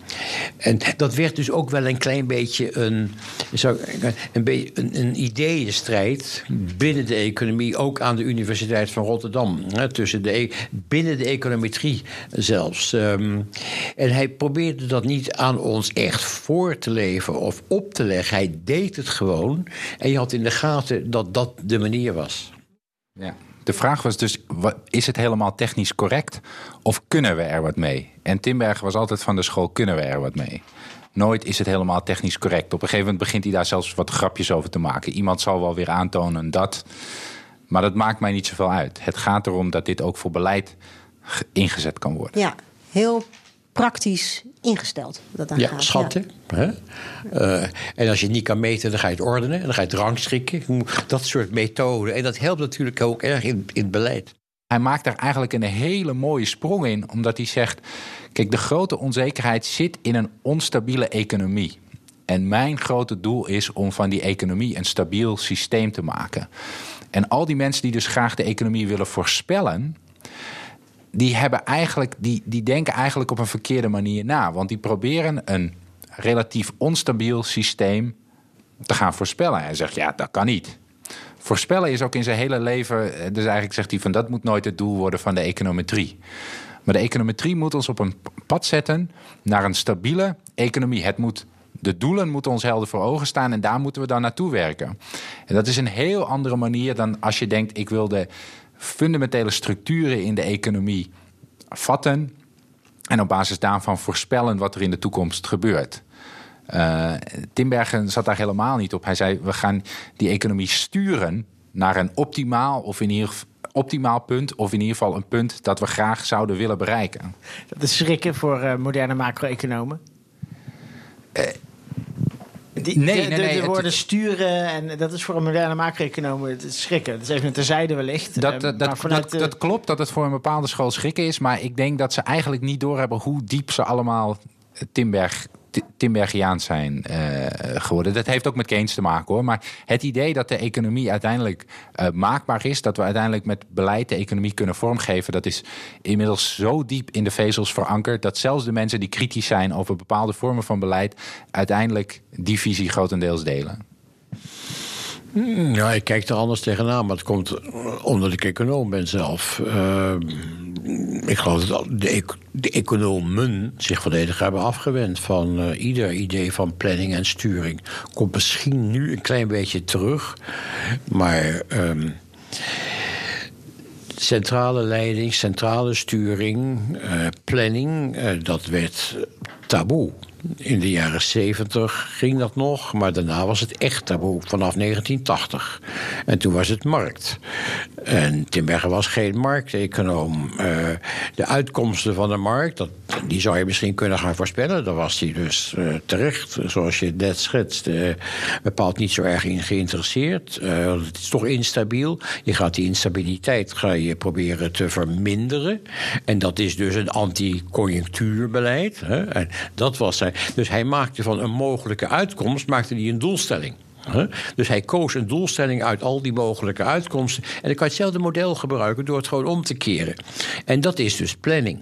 en dat werd dus ook wel een klein beetje een, een, beetje een, een ideeënstrijd binnen de economie, ook aan de Universiteit van Rotterdam. Hè, tussen de, binnen de econometrie zelfs. Um, en hij probeerde dat niet aan ons echt voor te leven of op te leggen. Hij deed het gewoon. En je had in de gaten dat dat de manier was. Ja. De vraag was dus, is het helemaal technisch correct of kunnen we er wat mee? En Timberg was altijd van de school, kunnen we er wat mee? Nooit is het helemaal technisch correct. Op een gegeven moment begint hij daar zelfs wat grapjes over te maken. Iemand zal wel weer aantonen dat. Maar dat maakt mij niet zoveel uit. Het gaat erom dat dit ook voor beleid ingezet kan worden. Ja, heel praktisch ingesteld. Dat daar Ja, gaat. schatten. Hè? Eh, en als je het niet kan meten, dan ga je het ordenen. En dan ga je het rangschikken. Dat soort methoden. En dat helpt natuurlijk ook erg in, in het beleid. Hij maakt daar eigenlijk een hele mooie sprong in, omdat hij zegt: Kijk, de grote onzekerheid zit in een onstabiele economie. En mijn grote doel is om van die economie een stabiel systeem te maken. En al die mensen die dus graag de economie willen voorspellen, die, hebben eigenlijk, die, die denken eigenlijk op een verkeerde manier na. Want die proberen een relatief onstabiel systeem te gaan voorspellen. Hij zegt, ja, dat kan niet. Voorspellen is ook in zijn hele leven... eh, Dus eigenlijk zegt hij van dat moet nooit het doel worden van de econometrie. Maar de econometrie moet ons op een pad zetten naar een stabiele economie. Het moet, de doelen moeten ons helder voor ogen staan en daar moeten we dan naartoe werken. En dat is een heel andere manier dan als je denkt... ik wil de fundamentele structuren in de economie vatten... en op basis daarvan voorspellen wat er in de toekomst gebeurt. Uh, Timbergen zat daar helemaal niet op. Hij zei: we gaan die economie sturen naar een optimaal of in ieder optimaal punt, of in ieder geval een punt dat we graag zouden willen bereiken. Dat is schrikken voor uh, moderne macro-economen. Die, nee, de, nee, nee, de, de woorden het, sturen en dat is voor een moderne macro-econoom schrikken. Dat is even terzijde wellicht. Dat, dat, dat, dat, dat klopt dat het voor een bepaalde school schrikken is, maar ik denk dat ze eigenlijk niet doorhebben hoe diep ze allemaal Timberg Timbergiaans zijn uh, geworden. Dat heeft ook met Keynes te maken hoor. Maar het idee dat de economie uiteindelijk uh, maakbaar is, dat we uiteindelijk met beleid de economie kunnen vormgeven, dat is inmiddels zo diep in de vezels verankerd dat zelfs de mensen die kritisch zijn over bepaalde vormen van beleid, uiteindelijk die visie grotendeels delen. Ja, ik kijk er anders tegenaan, maar het komt omdat ik econoom ben zelf. Uh, ik geloof dat de, economen zich volledig hebben afgewend van uh, ieder idee van planning en sturing. Komt misschien nu een klein beetje terug, maar. Um, centrale leiding, centrale sturing, uh, planning, dat werd taboe. In de jaren 70 ging dat nog, maar daarna was het echt taboe vanaf 1980. En toen was het markt. En Timbergen was geen markteconoom. Uh, de uitkomsten van de markt, dat, die zou je misschien kunnen gaan voorspellen. Daar was hij dus uh, terecht, zoals je net schetst, uh, bepaald niet zo erg in geïnteresseerd. het is toch instabiel. Je gaat die instabiliteit ga je proberen te verminderen. En dat is dus een anti-conjunctuurbeleid. En dat was zijn. Dus hij maakte van een mogelijke uitkomst maakte hij een doelstelling. Dus hij koos een doelstelling uit al die mogelijke uitkomsten. En dan kan je hetzelfde model gebruiken door het gewoon om te keren. En dat is dus planning.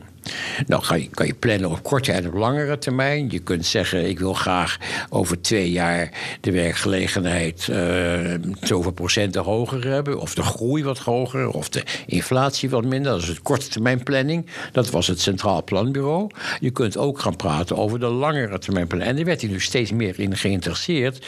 Nou kan je, plannen op korte en op langere termijn. Je kunt zeggen, ik wil graag over twee jaar de werkgelegenheid uh, zoveel procenten hoger hebben. Of de groei wat hoger, of de inflatie wat minder. Dat is het korte termijn planning. Dat was het Centraal Planbureau. Je kunt ook gaan praten over de langere termijn planning. En daar werd hij nu steeds meer in geïnteresseerd.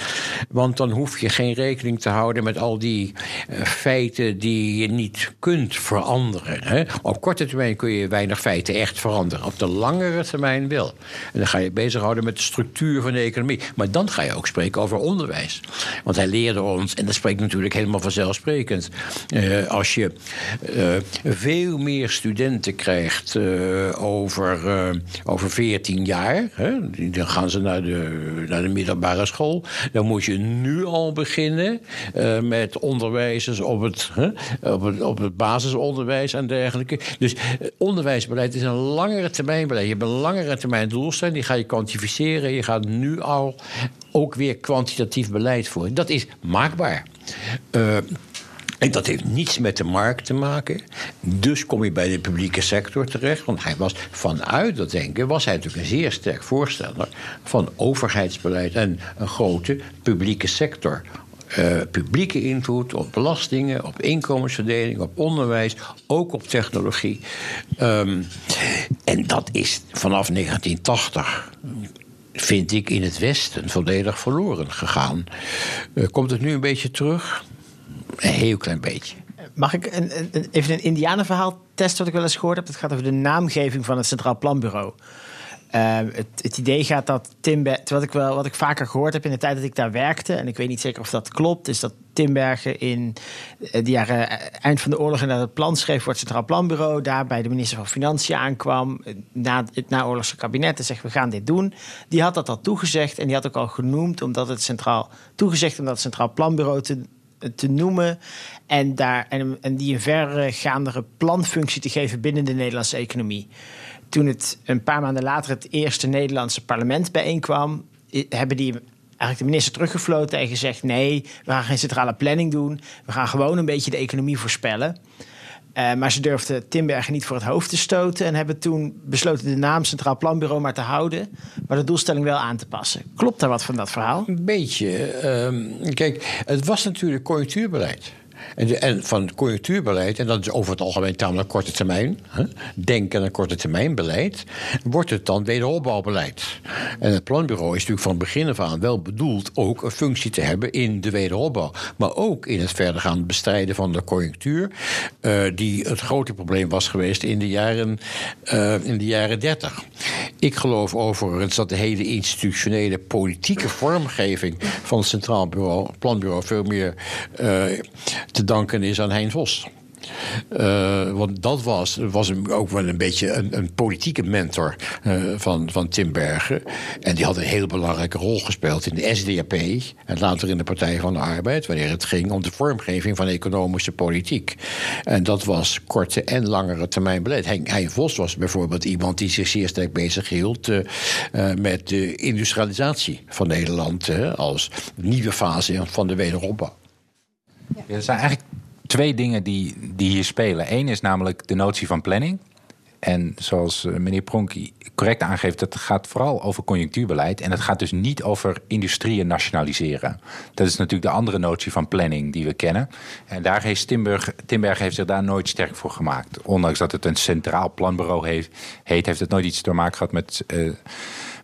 Want dan hoef je geen rekening te houden met al die uh, feiten die je niet kunt veranderen. Hè? Op korte termijn kun je weinig feiten echt veranderen. Op de langere termijn wel. En dan ga je bezighouden met de structuur van de economie. Maar dan ga je ook spreken over onderwijs. Want hij leerde ons, en dat spreekt natuurlijk helemaal vanzelfsprekend. Uh, als je uh, veel meer studenten krijgt uh, over, over 14 jaar. Hè, dan gaan ze naar de, naar de middelbare school. Dan moet je nu al beginnen met onderwijzers op het, op, het, op het basisonderwijs en dergelijke. Dus onderwijsbeleid is een langere termijn beleid. Je hebt een langere termijn doelstelling. Die ga je kwantificeren. Je gaat nu al ook weer kwantitatief beleid voeren. Dat is maakbaar. Uh, en dat heeft niets met de markt te maken. Dus kom je bij de publieke sector terecht. Want hij was vanuit dat denken, was hij natuurlijk een zeer sterk voorstander van overheidsbeleid en een grote publieke sector. Uh, publieke invloed op belastingen, op inkomensverdeling, op onderwijs, ook op technologie. Um, en dat is vanaf 1980 vind ik in het Westen volledig verloren gegaan. Uh, komt het nu een beetje terug? Een heel klein beetje. Mag ik een, een, even een Indianenverhaal testen wat ik wel eens gehoord heb? Dat gaat over de naamgeving van het Centraal Planbureau. Ehm, het, het, idee gaat dat Timbergen, wat ik, wel, wat ik vaker gehoord heb in de tijd dat ik daar werkte, en ik weet niet zeker of dat klopt, is dat Timbergen in eh, de jaren eh, eind van de oorlog en dat het plan schreef voor het Centraal Planbureau, daar bij de minister van Financiën aankwam, eh, na het naoorlogse kabinet en zegt we gaan dit doen. Die had dat al toegezegd en die had ook al genoemd, omdat het Centraal toegezegd omdat het Centraal Planbureau te, te noemen en, daar, en, en die een verregaandere planfunctie te geven binnen de Nederlandse economie toen het een paar maanden later het eerste Nederlandse parlement bijeenkwam, hebben die eigenlijk de minister teruggefloten en gezegd: nee, we gaan geen centrale planning doen. We gaan gewoon een beetje de economie voorspellen. Uh, maar ze durfden Timbergen niet voor het hoofd te stoten en hebben toen besloten de naam Centraal Planbureau maar te houden, maar de doelstelling wel aan te passen. Klopt daar wat van dat verhaal? Een beetje. Uh, kijk, het was natuurlijk conjunctuurbeleid. En, en van conjunctuurbeleid, en dat is over het algemeen tamelijk korte termijn, hè, denken aan korte termijn beleid, wordt het dan wederopbouwbeleid. En het planbureau is natuurlijk van begin af aan wel bedoeld ook een functie te hebben in de wederopbouw. Maar ook in het verdergaand bestrijden van de conjunctuur, uh, die het grote probleem was geweest in de jaren, uh, in de jaren 30. Ik geloof overigens dat de hele institutionele politieke vormgeving van het Centraal Bureau, Planbureau veel meer uh, te danken is aan Hein Vos. Uh, want dat was, was ook wel een beetje een, een politieke mentor uh, van, van Tim Bergen. En die had een heel belangrijke rol gespeeld in de SDAP en later in de Partij van de Arbeid, wanneer het ging om de vormgeving van economische politiek. En dat was korte en langere termijn beleid. Hein, Vos was bijvoorbeeld iemand die zich zeer sterk bezig hield uh, met de industrialisatie van Nederland als nieuwe fase van de wederopbouw. Er zijn eigenlijk twee dingen die, die hier spelen. Eén is namelijk de notie van planning. En zoals eh, meneer Pronk correct aangeeft, dat gaat vooral over conjunctuurbeleid. En het gaat dus niet over industrieën nationaliseren. Dat is natuurlijk de andere notie van planning die we kennen. En daar heeft Timberg, Timberg heeft zich daar nooit sterk voor gemaakt. Ondanks dat het een centraal planbureau heeft, heet, heeft het nooit iets te maken gehad met, uh,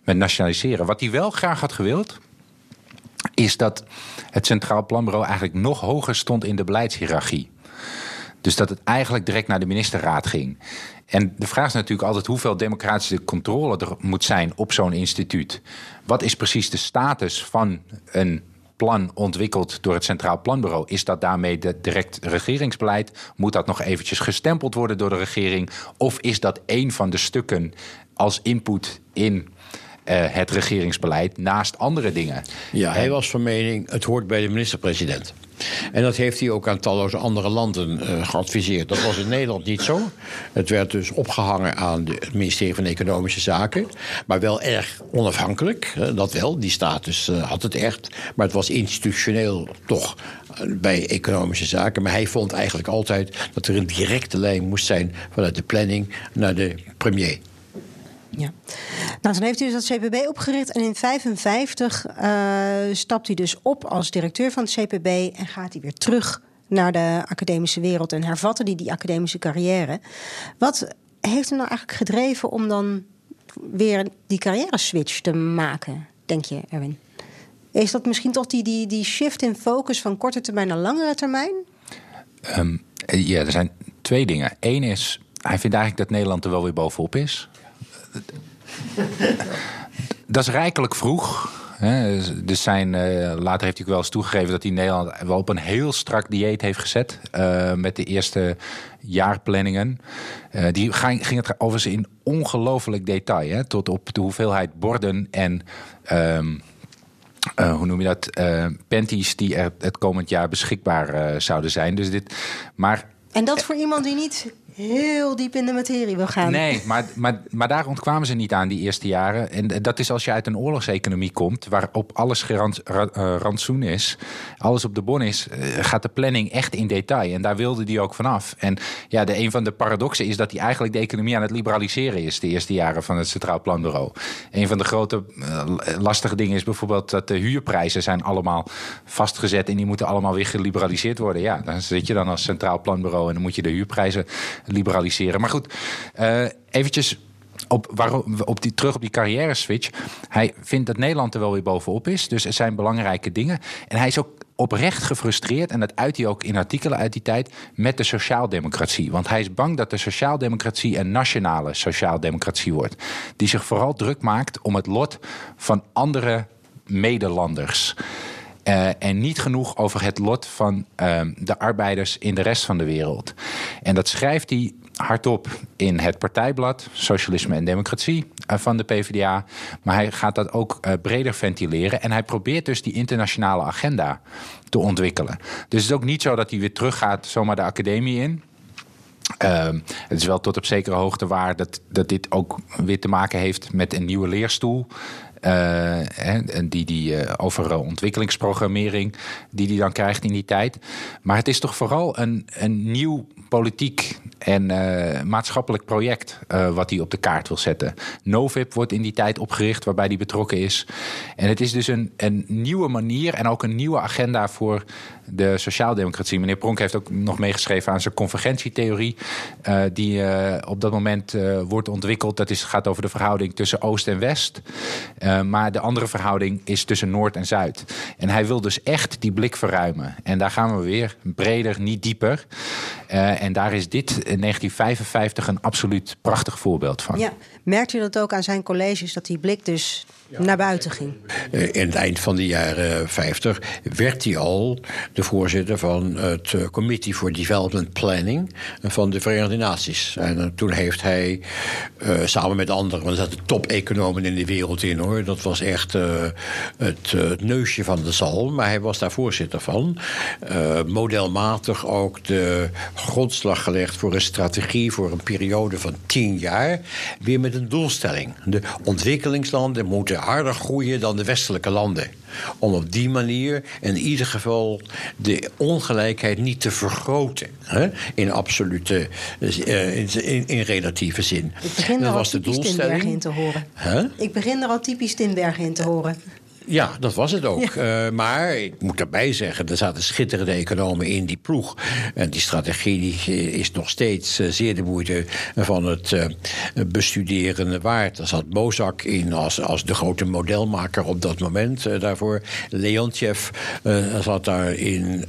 met nationaliseren. Wat hij wel graag had gewild, is dat het Centraal Planbureau eigenlijk nog hoger stond in de beleidshierarchie. Dus dat het eigenlijk direct naar de ministerraad ging. En de vraag is natuurlijk altijd hoeveel democratische controle er moet zijn op zo'n instituut. Wat is precies de status van een plan ontwikkeld door het Centraal Planbureau? Is dat daarmee direct regeringsbeleid? Moet dat nog eventjes gestempeld worden door de regering? Of is dat een van de stukken als input in het regeringsbeleid naast andere dingen. Ja, hij was van mening, het hoort bij de minister-president. En dat heeft hij ook aan talloze andere landen uh, geadviseerd. Dat was in Nederland niet zo. Het werd dus opgehangen aan de, het ministerie van Economische Zaken. Maar wel erg onafhankelijk. Uh, dat wel, die status uh, had het echt. Maar het was institutioneel toch bij Economische Zaken. Maar hij vond eigenlijk altijd dat er een directe lijn moest zijn vanuit de planning naar de premier. Ja. Nou, dan heeft u dus dat CPB opgericht en in 1955 uh, stapt u dus op als directeur van het CPB en gaat hij weer terug naar de academische wereld en hervatte die die academische carrière. Wat heeft hem nou eigenlijk gedreven om dan weer die carrière switch te maken, denk je, Erwin? Is dat misschien toch die, die, die shift in focus van korte termijn naar langere termijn? Um, ja, er zijn twee dingen. Eén is, hij vindt eigenlijk dat Nederland er wel weer bovenop is dat is rijkelijk vroeg. Dus zijn, uh, later heeft hij wel eens toegegeven dat hij Nederland wel op een heel strak dieet heeft gezet. Uh, met de eerste jaarplanningen. Uh, die ging, ging het overigens in ongelooflijk detail. Hè, tot op de hoeveelheid borden en. Um, hoe noem je dat? panties die er het komend jaar beschikbaar zouden zijn. Dus dit, maar en dat voor iemand die niet heel diep in de materie wil gaan. Nee, maar, maar, maar daar ontkwamen ze niet aan die eerste jaren. En dat is als je uit een oorlogseconomie komt, waarop alles gerans, uh, rantsoen is, alles op de bon is, uh, gaat de planning echt in detail. En daar wilde die ook vanaf. En ja, de, een van de paradoxen is dat hij eigenlijk de economie aan het liberaliseren is, de eerste jaren van het Centraal Planbureau. Een van de grote uh, lastige dingen is bijvoorbeeld dat de huurprijzen zijn allemaal vastgezet en die moeten allemaal weer geliberaliseerd worden. Ja, dan zit je dan als Centraal Planbureau en dan moet je de huurprijzen liberaliseren. Maar goed, uh, eventjes op, waarom, op die, terug op die carrière switch. Hij vindt dat Nederland er wel weer bovenop is. Dus er zijn belangrijke dingen. En hij is ook oprecht gefrustreerd, en dat uit hij ook in artikelen uit die tijd, met de sociaaldemocratie. Want hij is bang dat de sociaaldemocratie een nationale sociaaldemocratie wordt. Die zich vooral druk maakt om het lot van andere medelanders. Uh, en niet genoeg over het lot van uh, de arbeiders in de rest van de wereld. En dat schrijft hij hardop in het partijblad Socialisme en Democratie uh, van de PvdA. Maar hij gaat dat ook breder ventileren. En hij probeert dus die internationale agenda te ontwikkelen. Dus het is ook niet zo dat hij weer teruggaat zomaar de academie in. Uh, het is wel tot op zekere hoogte waar dat, dat dit ook weer te maken heeft met een nieuwe leerstoel. Uh, die, die, uh, over ontwikkelingsprogrammering die hij dan krijgt in die tijd. Maar het is toch vooral een, een nieuw politiek en uh, maatschappelijk project wat hij op de kaart wil zetten. Novib wordt in die tijd opgericht waarbij hij betrokken is. En het is dus een, een nieuwe manier en ook een nieuwe agenda voor de sociaaldemocratie. Meneer Pronk heeft ook nog meegeschreven aan zijn convergentietheorie, uh, die op dat moment wordt ontwikkeld. Dat is, gaat over de verhouding tussen Oost en West. maar de andere verhouding is tussen Noord en Zuid. En hij wil dus echt die blik verruimen. En daar gaan we weer breder, niet dieper. En daar is dit in 1955 een absoluut prachtig voorbeeld van. Ja. Merkt u dat ook aan zijn colleges, dat die blik dus naar buiten ging? In het eind van de jaren 50 werd hij al de voorzitter van het Committee for Development Planning van de Verenigde Naties. En toen heeft hij uh, samen met anderen, want er zaten top-economen in de wereld in hoor. Dat was echt uh, het, het, neusje van de zal, maar hij was daar voorzitter van. Modelmatig ook de grondslag gelegd voor een strategie voor een periode van tien jaar. Weer met een doelstelling. De ontwikkelingslanden moeten harder groeien dan de westelijke landen. Om op die manier in ieder geval de ongelijkheid niet te vergroten. Hè? In absolute, uh, in, in, relatieve zin. Ik begin dat er was al de typisch doelstelling. Tinbergen in te horen. Huh? Ik begin er al typisch Tinbergen in te horen. Ja, dat was het ook. Ja. Uh, maar ik moet daarbij zeggen, er zaten schitterende economen in die ploeg. En die strategie die is nog steeds uh, zeer de moeite van het uh, bestuderen waard. Er zat Bozak in als, als de grote modelmaker op dat moment daarvoor. Leontjev zat daarin.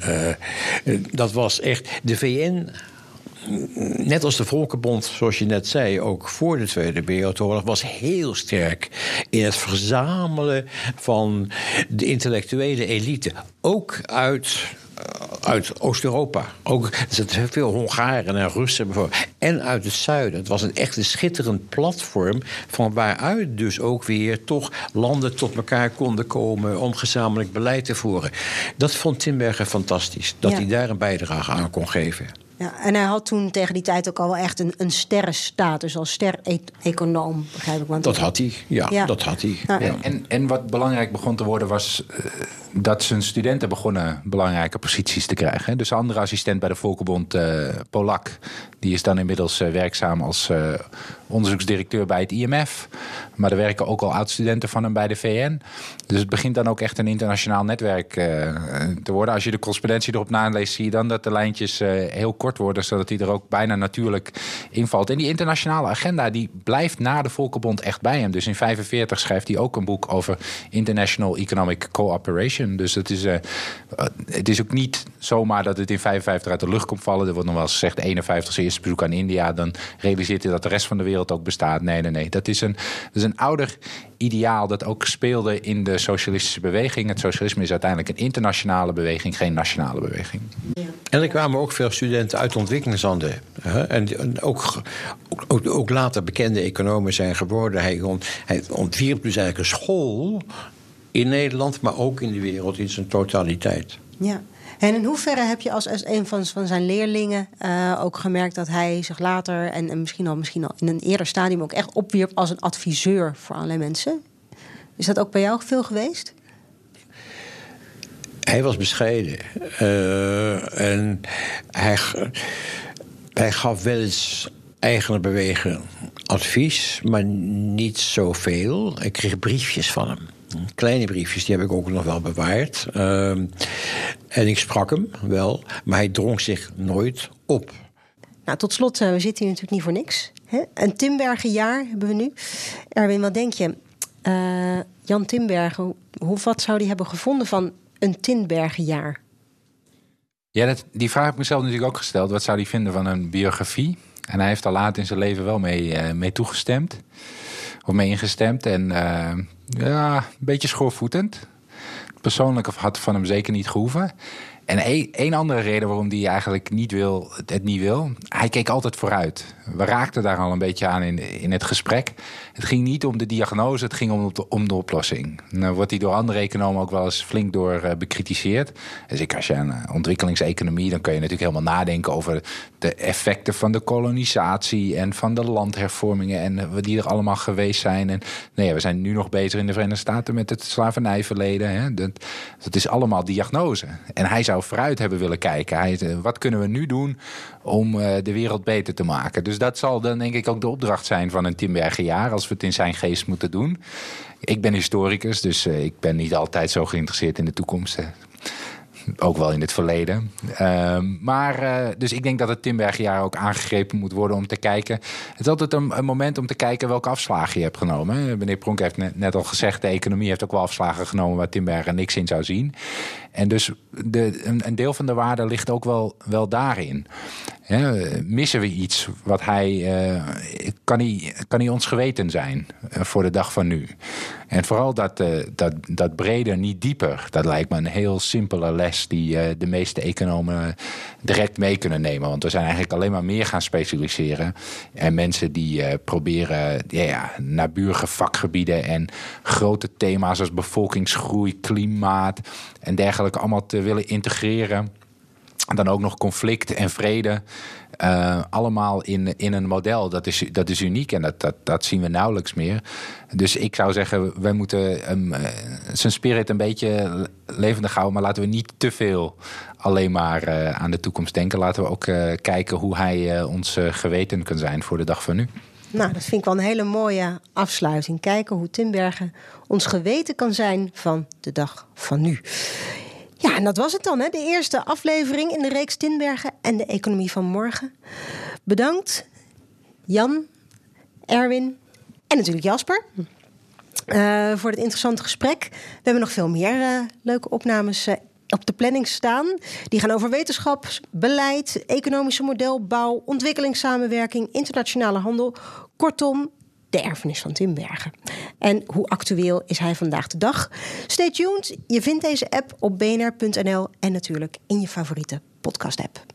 dat was echt de VN net als de Volkenbond, zoals je net zei, ook voor de Tweede Wereldoorlog, was heel sterk in het verzamelen van de intellectuele elite. Ook uit uit Oost-Europa. Ook er zitten veel Hongaren en Russen bijvoorbeeld. En uit het zuiden. Het was een echt een schitterend platform. van waaruit dus ook weer toch landen tot elkaar konden komen. om gezamenlijk beleid te voeren. Dat vond Timberger fantastisch. Dat Ja. hij daar een bijdrage aan kon geven. Ja, en hij had toen tegen die tijd ook al wel echt een, een sterrenstatus als ster-econoom, begrijp ik. Want Dat had hij, ja, Ja. dat had hij. Ja. Ja. En, en wat belangrijk begon te worden was eh, dat zijn studenten begonnen belangrijke posities te krijgen. hè. Dus de andere assistent bij de Volkenbond, eh, Polak, die is dan inmiddels eh, werkzaam als eh, onderzoeksdirecteur bij het IMF. Maar er werken ook al oud-studenten van hem bij de VN. Dus het begint dan ook echt een internationaal netwerk eh, te worden. Als je de correspondentie erop naleest, zie je dan dat de lijntjes eh, heel kort worden, zodat die er ook bijna natuurlijk invalt. En die internationale agenda die blijft na de Volkenbond echt bij hem. Dus in 45 schrijft hij ook een boek over International Economic Cooperation. Dus het is, eh, het is ook niet zomaar dat het in 55 uit de lucht komt vallen. Er wordt nog wel eens gezegd 51 zijn eerste bezoek aan India. Dan realiseert hij dat de rest van de wereld ook bestaat. Nee, nee, nee. Dat is een, dat is een ouder ideaal dat ook speelde in de socialistische beweging. Het socialisme is uiteindelijk een internationale beweging, geen nationale beweging. En er kwamen ook veel studenten uit ontwikkelingslanden. hè. En ook, ook, ook later bekende economen zijn geworden. Hij, ont, hij ontwierp dus eigenlijk een school in Nederland, maar ook in de wereld in zijn totaliteit. Ja. En in hoeverre heb je als, als een van, van zijn leerlingen eh, ook gemerkt dat hij zich later en, en misschien, al, misschien al in een eerder stadium ook echt opwierp als een adviseur voor allerlei mensen? Is dat ook bij jou veel geweest? Hij was bescheiden. Eh, en hij, hij gaf wel eens eigener bewegen advies, maar niet zoveel. Ik kreeg briefjes van hem. Kleine briefjes, die heb ik ook nog wel bewaard. Ehm, en ik sprak hem wel, maar hij drong zich nooit op. Nou, tot slot, eh, we zitten hier natuurlijk niet voor niks. Hè? Een Timbergenjaar hebben we nu. Erwin, wat denk je? Eh, Jan Timbergen, hoe, wat zou hij hebben gevonden van een Tinbergenjaar? Ja, dat, die vraag heb ik mezelf natuurlijk ook gesteld. Wat zou hij vinden van een biografie? En hij heeft al laat in zijn leven wel mee, uh, mee toegestemd. Of mee ingestemd. En uh, ja, een beetje schoorvoetend. Persoonlijk had van hem zeker niet gehoeven. En één andere reden waarom hij eigenlijk niet wil, het niet wil. Hij keek altijd vooruit. We raakten daar al een beetje aan in, in het gesprek. Het ging niet om de diagnose, het ging om de, om de oplossing. Nou wordt hij door andere economen ook wel eens flink door uh, bekritiseerd. Dus ik, als je aan eh, ontwikkelingseconomie, dan kun je natuurlijk helemaal nadenken over de effecten van de kolonisatie en van de landhervormingen en uh, die er allemaal geweest zijn. En nee, we zijn nu nog bezig in de Verenigde Staten met het slavernijverleden. Hè. Dat, dat is allemaal diagnose. En hij zou vooruit hebben willen kijken. Hij, wat kunnen we nu doen om de wereld beter te maken? Dus dat zal dan denk ik ook de opdracht zijn van een Timberger jaar. Als we het in zijn geest moeten doen. Ik ben historicus, dus uh, ik ben niet altijd zo geïnteresseerd in de toekomst. Ook wel in het verleden. Uh, maar, dus ik denk dat het Timbergerjaar ook aangegrepen moet worden om te kijken. Het is altijd een, moment om te kijken welke afslagen je hebt genomen. Meneer Pronk heeft net, net, al gezegd, de economie heeft ook wel afslagen genomen waar Timberger niks in zou zien. En dus de, een, een, deel van de waarde ligt ook wel, wel daarin. Missen we iets wat hij, uh, kan hij. Kan hij ons geweten zijn uh, voor de dag van nu? En vooral dat, uh, dat, dat breder, niet dieper. Dat lijkt me een heel simpele les die de meeste economen direct mee kunnen nemen. Want we zijn eigenlijk alleen maar meer gaan specialiseren. En mensen die proberen ja, ja, naburige vakgebieden en grote thema's als bevolkingsgroei, klimaat en dergelijke allemaal te willen integreren. En dan ook nog conflict en vrede. Uh, allemaal in, in een model. Dat is, dat is uniek en dat, dat, dat zien we nauwelijks meer. Dus ik zou zeggen, wij moeten um, zijn spirit een beetje levendig houden. Maar laten we niet te veel alleen maar uh, aan de toekomst denken. Laten we ook kijken hoe hij ons geweten kan zijn voor de dag van nu. Nou, dat vind ik wel een hele mooie afsluiting. Kijken hoe Timbergen ons geweten kan zijn van de dag van nu. Ja, en dat was het dan, hè? de eerste aflevering in de reeks Tinbergen en de economie van morgen. Bedankt, Jan, Erwin en natuurlijk Jasper. Uh, voor het interessante gesprek. We hebben nog veel meer uh, leuke opnames uh, op de planning staan. Die gaan over wetenschap, beleid, economische modelbouw, ontwikkelingssamenwerking, internationale handel. Kortom, de erfenis van Timbergen. En hoe actueel is hij vandaag de dag? Stay tuned. Je vindt deze app op bnr.nl en natuurlijk in je favoriete podcast-app.